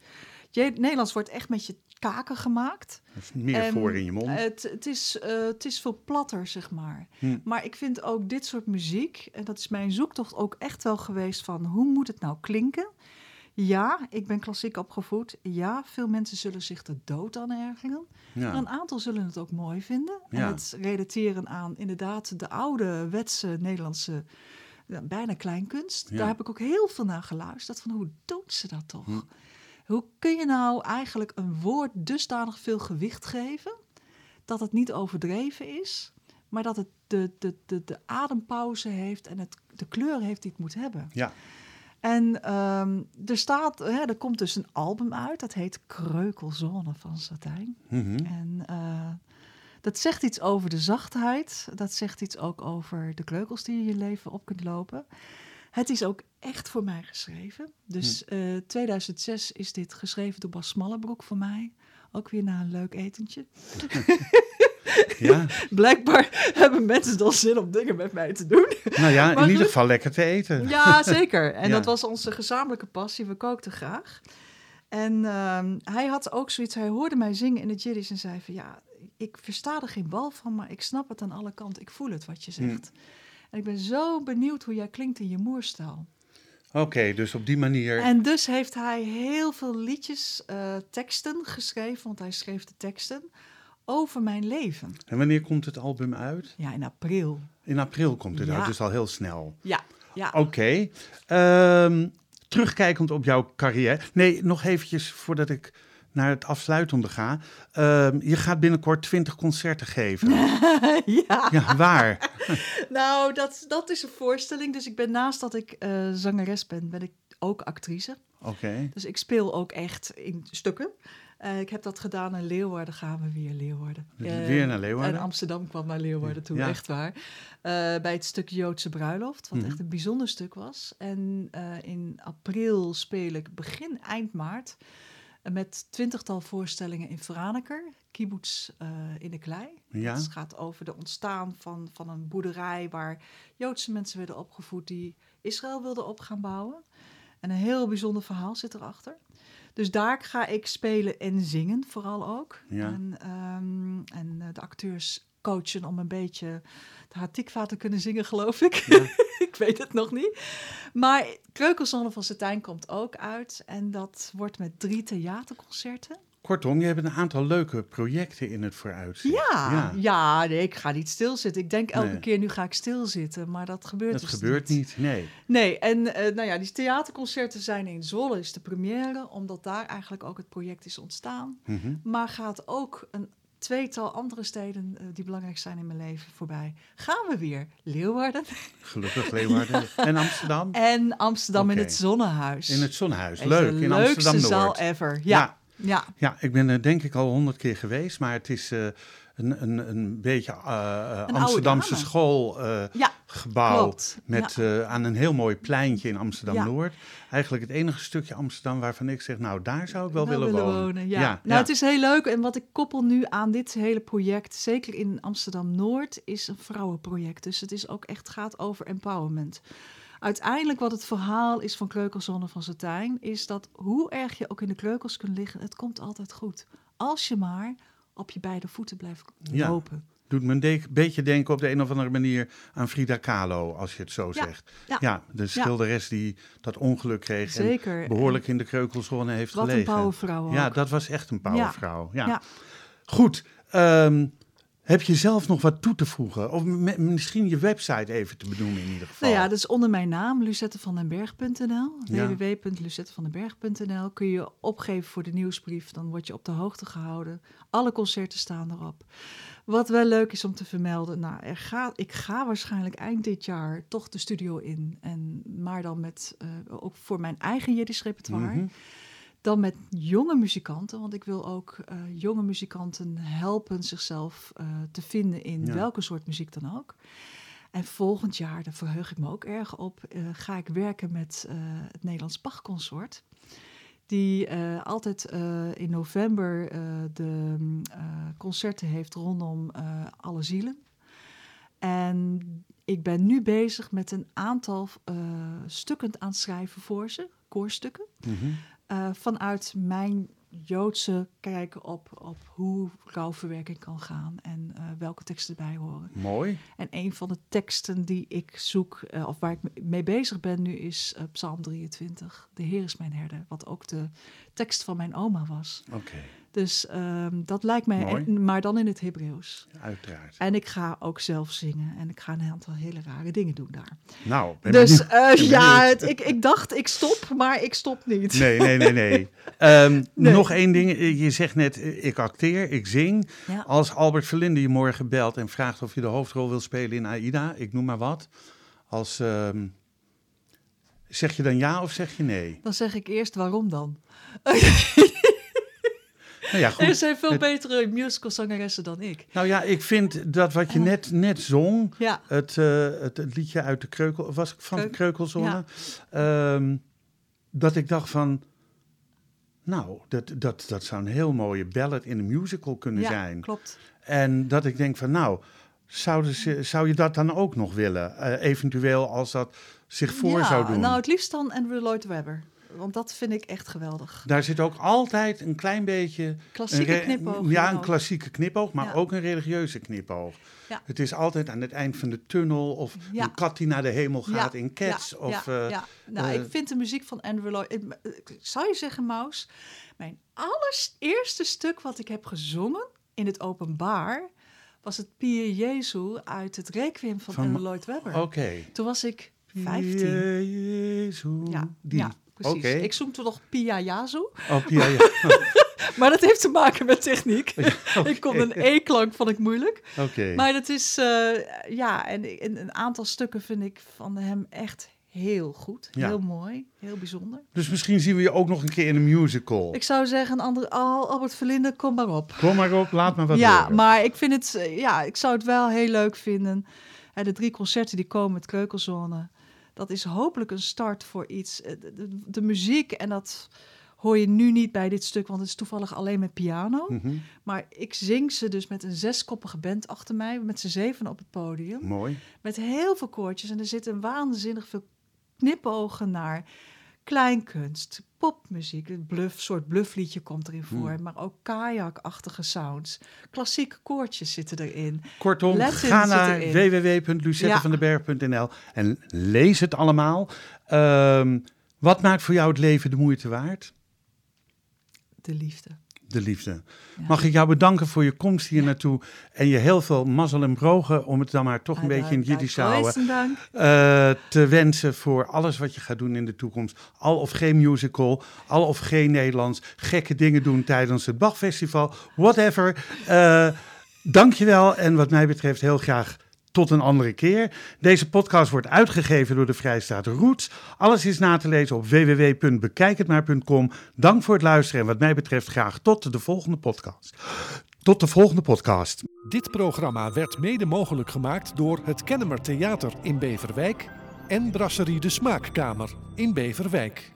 S3: Je, Nederlands wordt echt met je kaken gemaakt.
S2: Dat is meer
S3: En
S2: voor in je mond.
S3: Het, het, is, eh, het is veel platter, zeg maar.
S2: Hm.
S3: Maar ik vind ook dit soort muziek, en dat is mijn zoektocht ook echt wel geweest van hoe moet het nou klinken? Ja, ik ben klassiek opgevoed. Ja, veel mensen zullen zich er dood aan ergeren. Maar een aantal zullen het ook mooi vinden. En het relateren aan inderdaad de oude wetse Nederlandse, ja, bijna kleinkunst.
S2: Ja.
S3: Daar heb ik ook heel veel naar geluisterd. Van hoe doen ze dat toch?
S2: Hm.
S3: Hoe kun je nou eigenlijk een woord dusdanig veel gewicht geven... dat het niet overdreven is... maar dat het de, de, de, de adempauze heeft en het, de kleur heeft die het moet hebben.
S2: ja.
S3: En ehm, er, staat, hè, er komt dus een album uit, dat heet Kreukelzone van Satijn.
S2: Mhm.
S3: En eh, dat zegt iets over de zachtheid. Dat zegt iets ook over de kreukels die je in je leven op kunt lopen. Het is ook echt voor mij geschreven. Dus eh 2006 is dit geschreven door Bas Smallebroek voor mij. Ook weer na een leuk etentje.
S2: ja.
S3: Blijkbaar hebben mensen dan zin om dingen met mij te doen.
S2: Nou ja, in ieder
S3: goed.
S2: geval lekker te eten.
S3: Ja, zeker. En
S2: Ja.
S3: dat was onze gezamenlijke passie. We kookten graag. En ehm, hij had ook zoiets. Hij hoorde mij zingen in het Jiddisch en zei van ja, ik versta er geen bal van, maar ik snap het aan alle kanten. Ik voel het wat je zegt. En ik ben zo benieuwd hoe jij klinkt in je moerstaal.
S2: Oké, dus op die manier.
S3: En dus heeft hij heel veel liedjes, eh, teksten geschreven, want hij schreef de teksten over mijn leven.
S2: En wanneer komt het album uit?
S3: Ja, in april.
S2: In april komt het
S3: Ja.
S2: uit, dus al heel snel.
S3: Ja, ja.
S2: Oké. Ehm, terugkijkend op jouw carrière. Nee, nog eventjes voordat ik naar het afsluitende ga. Ehm, je gaat binnenkort 20 concerten geven.
S3: ja.
S2: Ja, waar?
S3: Nou, dat, dat is een voorstelling. Dus ik ben naast dat ik eh, zangeres ben, ben ik ook actrice.
S2: Oké.
S3: Dus ik speel ook echt in stukken. Eh, ik heb dat gedaan in Leeuwarden, gaan we weer Leeuwarden. Eh,
S2: Weer naar Leeuwarden?
S3: En Amsterdam kwam naar Leeuwarden toe,
S2: Ja.
S3: echt waar. Eh, bij het stuk Joodse Bruiloft, wat
S2: Mhm.
S3: echt een bijzonder stuk was. En in april speel ik begin eind maart met twintigtal voorstellingen in Franeker, kibbutz in de klei.
S2: Ja.
S3: Het gaat over de ontstaan van, van een boerderij waar Joodse mensen werden opgevoed die Israël wilden op gaan bouwen. En een heel bijzonder verhaal zit erachter. Dus daar ga ik spelen en zingen, vooral ook.
S2: Ja.
S3: En, ehm, en eh, de acteurs coachen om een beetje de Hatikva te kunnen zingen, geloof ik. ik weet het nog niet. Maar Kreukelzonne van Satijn komt ook uit. En dat wordt met drie theaterconcerten.
S2: Kortom, je hebt een aantal leuke projecten in het vooruitzicht.
S3: Ja, ja. nee, ik ga niet stilzitten. Ik denk elke
S2: Nee.
S3: keer nu ga ik stilzitten, maar dat gebeurt
S2: Dat
S3: dus
S2: gebeurt niet, nee.
S3: Nee, en eh, nou ja, die theaterconcerten zijn in Zwolle is de première, omdat daar eigenlijk ook het project is ontstaan.
S2: Mhm.
S3: Maar gaat ook een tweetal andere steden eh, die belangrijk zijn in mijn leven voorbij. Gaan we weer Leeuwarden
S2: Gelukkig Leeuwarden. En Amsterdam?
S3: en Amsterdam in het Zonnehuis.
S2: In het Zonnehuis. Leuk, in
S3: leukste
S2: Amsterdam-Noord.
S3: zaal ever. Ja, ja.
S2: Ja, ik ben er denk ik al honderd keer geweest, maar het is eh, een, een, een beetje eh, eh, Amsterdamse schoolgebouw.
S3: Ja, klopt.
S2: met eh, aan een heel mooi pleintje in Amsterdam-Noord. Eigenlijk het enige stukje Amsterdam waarvan ik zeg, nou daar zou ik wel, willen, wonen.
S3: ja.
S2: Ja,
S3: nou,
S2: ja.
S3: het is heel leuk. En wat ik koppel nu aan dit hele project, zeker in Amsterdam-Noord, is een vrouwenproject. Dus het is ook echt gaat over empowerment. Uiteindelijk wat het verhaal is van Kleukelzonne van Satijn, is dat hoe erg je ook in de kleukels kunt liggen, het komt altijd goed. Als je maar op je beide voeten blijft
S2: Ja.
S3: lopen.
S2: Doet me een de- beetje denken op de een of andere manier aan Frida Kahlo, als je het zo
S3: Ja,
S2: zegt.
S3: ja.
S2: de schilderes die dat ongeluk kreeg
S3: Zeker.
S2: en behoorlijk in de kreukelzone heeft
S3: Wat een
S2: gelegen.
S3: powervrouw ook.
S2: Ja, dat was echt een powervrouw. Ja.
S3: Ja.
S2: Goed, ehm, heb je zelf nog wat toe te voegen? Of me- misschien je website even te benoemen in ieder geval.
S3: Nou ja, dat is onder mijn naam, luzettevandenberg.nl.
S2: Ja.
S3: www.luzettevandenberg.nl kun je opgeven voor de nieuwsbrief. Dan word je op de hoogte gehouden. Alle concerten staan erop. Wat wel leuk is om te vermelden, nou, er gaat, ik ga waarschijnlijk eind dit jaar toch de studio in. En, maar dan met, eh, ook voor mijn eigen Jiddisch repertoire.
S2: Mhm.
S3: Dan met jonge muzikanten, want ik wil ook eh, jonge muzikanten helpen zichzelf eh, te vinden in
S2: Ja.
S3: welke soort muziek dan ook. En volgend jaar, daar verheug ik me ook erg op, eh, ga ik werken met het Nederlands Bachconsort. Die altijd in november de mm, concerten heeft rondom alle zielen. En ik ben nu bezig met een aantal stukken aan het schrijven voor ze, koorstukken.
S2: Mhm.
S3: Eh, vanuit mijn Joodse kijken op, op hoe rouwverwerking kan gaan en eh, welke teksten erbij horen.
S2: Mooi.
S3: En een van de teksten die ik zoek, eh, of waar ik me- mee bezig ben nu, is Psalm 23. De Heer is mijn herder, wat ook de tekst van mijn oma was.
S2: Oké,
S3: Dus ehm, dat lijkt mij, en- maar dan in het Hebreeuws.
S2: uiteraard.
S3: En ik ga ook zelf zingen en ik ga een aantal hele rare dingen doen daar.
S2: Nou, ben
S3: dus eh, ja, het- ik, ik dacht ik stop, maar ik stop niet.
S2: Nee, nee, nee, nee. Ehm,
S3: Nee.
S2: Nog één ding. Je zegt net, eh, ik acteer, ik zing.
S3: Ja.
S2: Als Albert Verlinde je morgen belt en vraagt of je de hoofdrol wil spelen in AIDA, ik noem maar wat. Als, ehm, zeg je dan ja of zeg je nee?
S3: Dan zeg ik eerst waarom dan.
S2: Nou ja,
S3: Er
S2: goed.
S3: zijn veel betere musicalzangeressen dan ik.
S2: Nou ja, ik vind dat wat je net, net zong,
S3: Ja,
S2: het, eh, het, het liedje uit de kreukel, was ik van de
S3: Kreuk-
S2: kreukelzone, Ehm, dat ik dacht van, nou, dat, dat, dat zou een heel mooie ballad in een musical kunnen
S3: ja
S2: zijn.
S3: klopt.
S2: En dat ik denk van, nou, zouden ze, zou je dat dan ook nog willen? Eh, eventueel als dat zich voor zou doen.
S3: Nou, het liefst dan Andrew Lloyd Webber. Want dat vind ik echt geweldig.
S2: Daar zit ook altijd een klein beetje...
S3: Klassieke
S2: een
S3: knipoog.
S2: Ja, een klassieke knipoog, maar
S3: Ja.
S2: ook een religieuze knipoog.
S3: Ja.
S2: Het is altijd aan het eind van de tunnel of
S3: Ja.
S2: een kat die naar de hemel gaat in Cats.
S3: Ja,
S2: of, eh.
S3: Nou,
S2: eh,
S3: ik vind de muziek van Andrew Lloyd... Ik, ik zou je zeggen, Maus, mijn allereerste stuk wat ik heb gezongen in het openbaar... was het Pier Jezu uit het Requiem van,
S2: Van-
S3: Andrew Lloyd Webber.
S2: Oké.
S3: Toen was ik 15.
S2: Jezus.
S3: Ja,
S2: Die.
S3: ja, precies. Ik zoek toen nog Pia.
S2: Oh, Pia.
S3: Maar dat heeft te maken met techniek. ik kon een E-klank, vond ik moeilijk.
S2: Oké.
S3: Maar dat is, eh, ja, en een aantal stukken vind ik van hem echt heel goed.
S2: Ja.
S3: Heel mooi, heel bijzonder.
S2: Dus misschien zien we je ook nog een keer in een musical.
S3: Ik zou zeggen, een andere, Al- Albert Verlinde, kom maar op.
S2: Kom maar op, laat me wat
S3: ja,
S2: horen.
S3: maar ik vind het, eh, ja, ik zou het wel heel leuk vinden. En de drie concerten die komen met Keukelzone, dat is hopelijk een start voor iets. Eh, De, de, de muziek, en dat hoor je nu niet bij dit stuk, want het is toevallig alleen met piano.
S2: Mhm,
S3: Maar ik zing ze dus met een zeskoppige band achter mij, met z'n zeven op het podium.
S2: Mooi.
S3: Met heel veel koortjes. En er zitten waanzinnig veel knipogen naar kleinkunst, popmuziek. Een bluff, soort bluffliedje komt erin voor. Maar ook kajakachtige sounds. Klassieke koortjes zitten erin.
S2: Kortom,
S3: Latin
S2: ga naar www.lucettevandenberg.nl en lees het allemaal. Ehm, wat maakt voor jou het leven de moeite waard?
S3: De liefde.
S2: De liefde.
S3: Ja.
S2: Mag ik jou bedanken voor je komst hier naartoe en je heel veel mazzel en brogen, om het dan maar toch een beetje in Jiddisch te houden,
S3: dank.
S2: eh, te wensen voor alles wat je gaat doen in de toekomst. Al of geen musical, al of geen Nederlands, gekke dingen doen tijdens het Bachfestival, whatever. Eh dankjewel en wat mij betreft heel graag tot een andere keer. Deze podcast wordt uitgegeven door de Vrijstaat Roots. Alles is na te lezen op www.bekijkhetmaar.com. Dank voor het luisteren en wat mij betreft graag tot de volgende podcast. Tot de volgende podcast.
S1: Dit programma werd mede mogelijk gemaakt door het Kennemer Theater in Beverwijk en Brasserie de Smaakkamer in Beverwijk.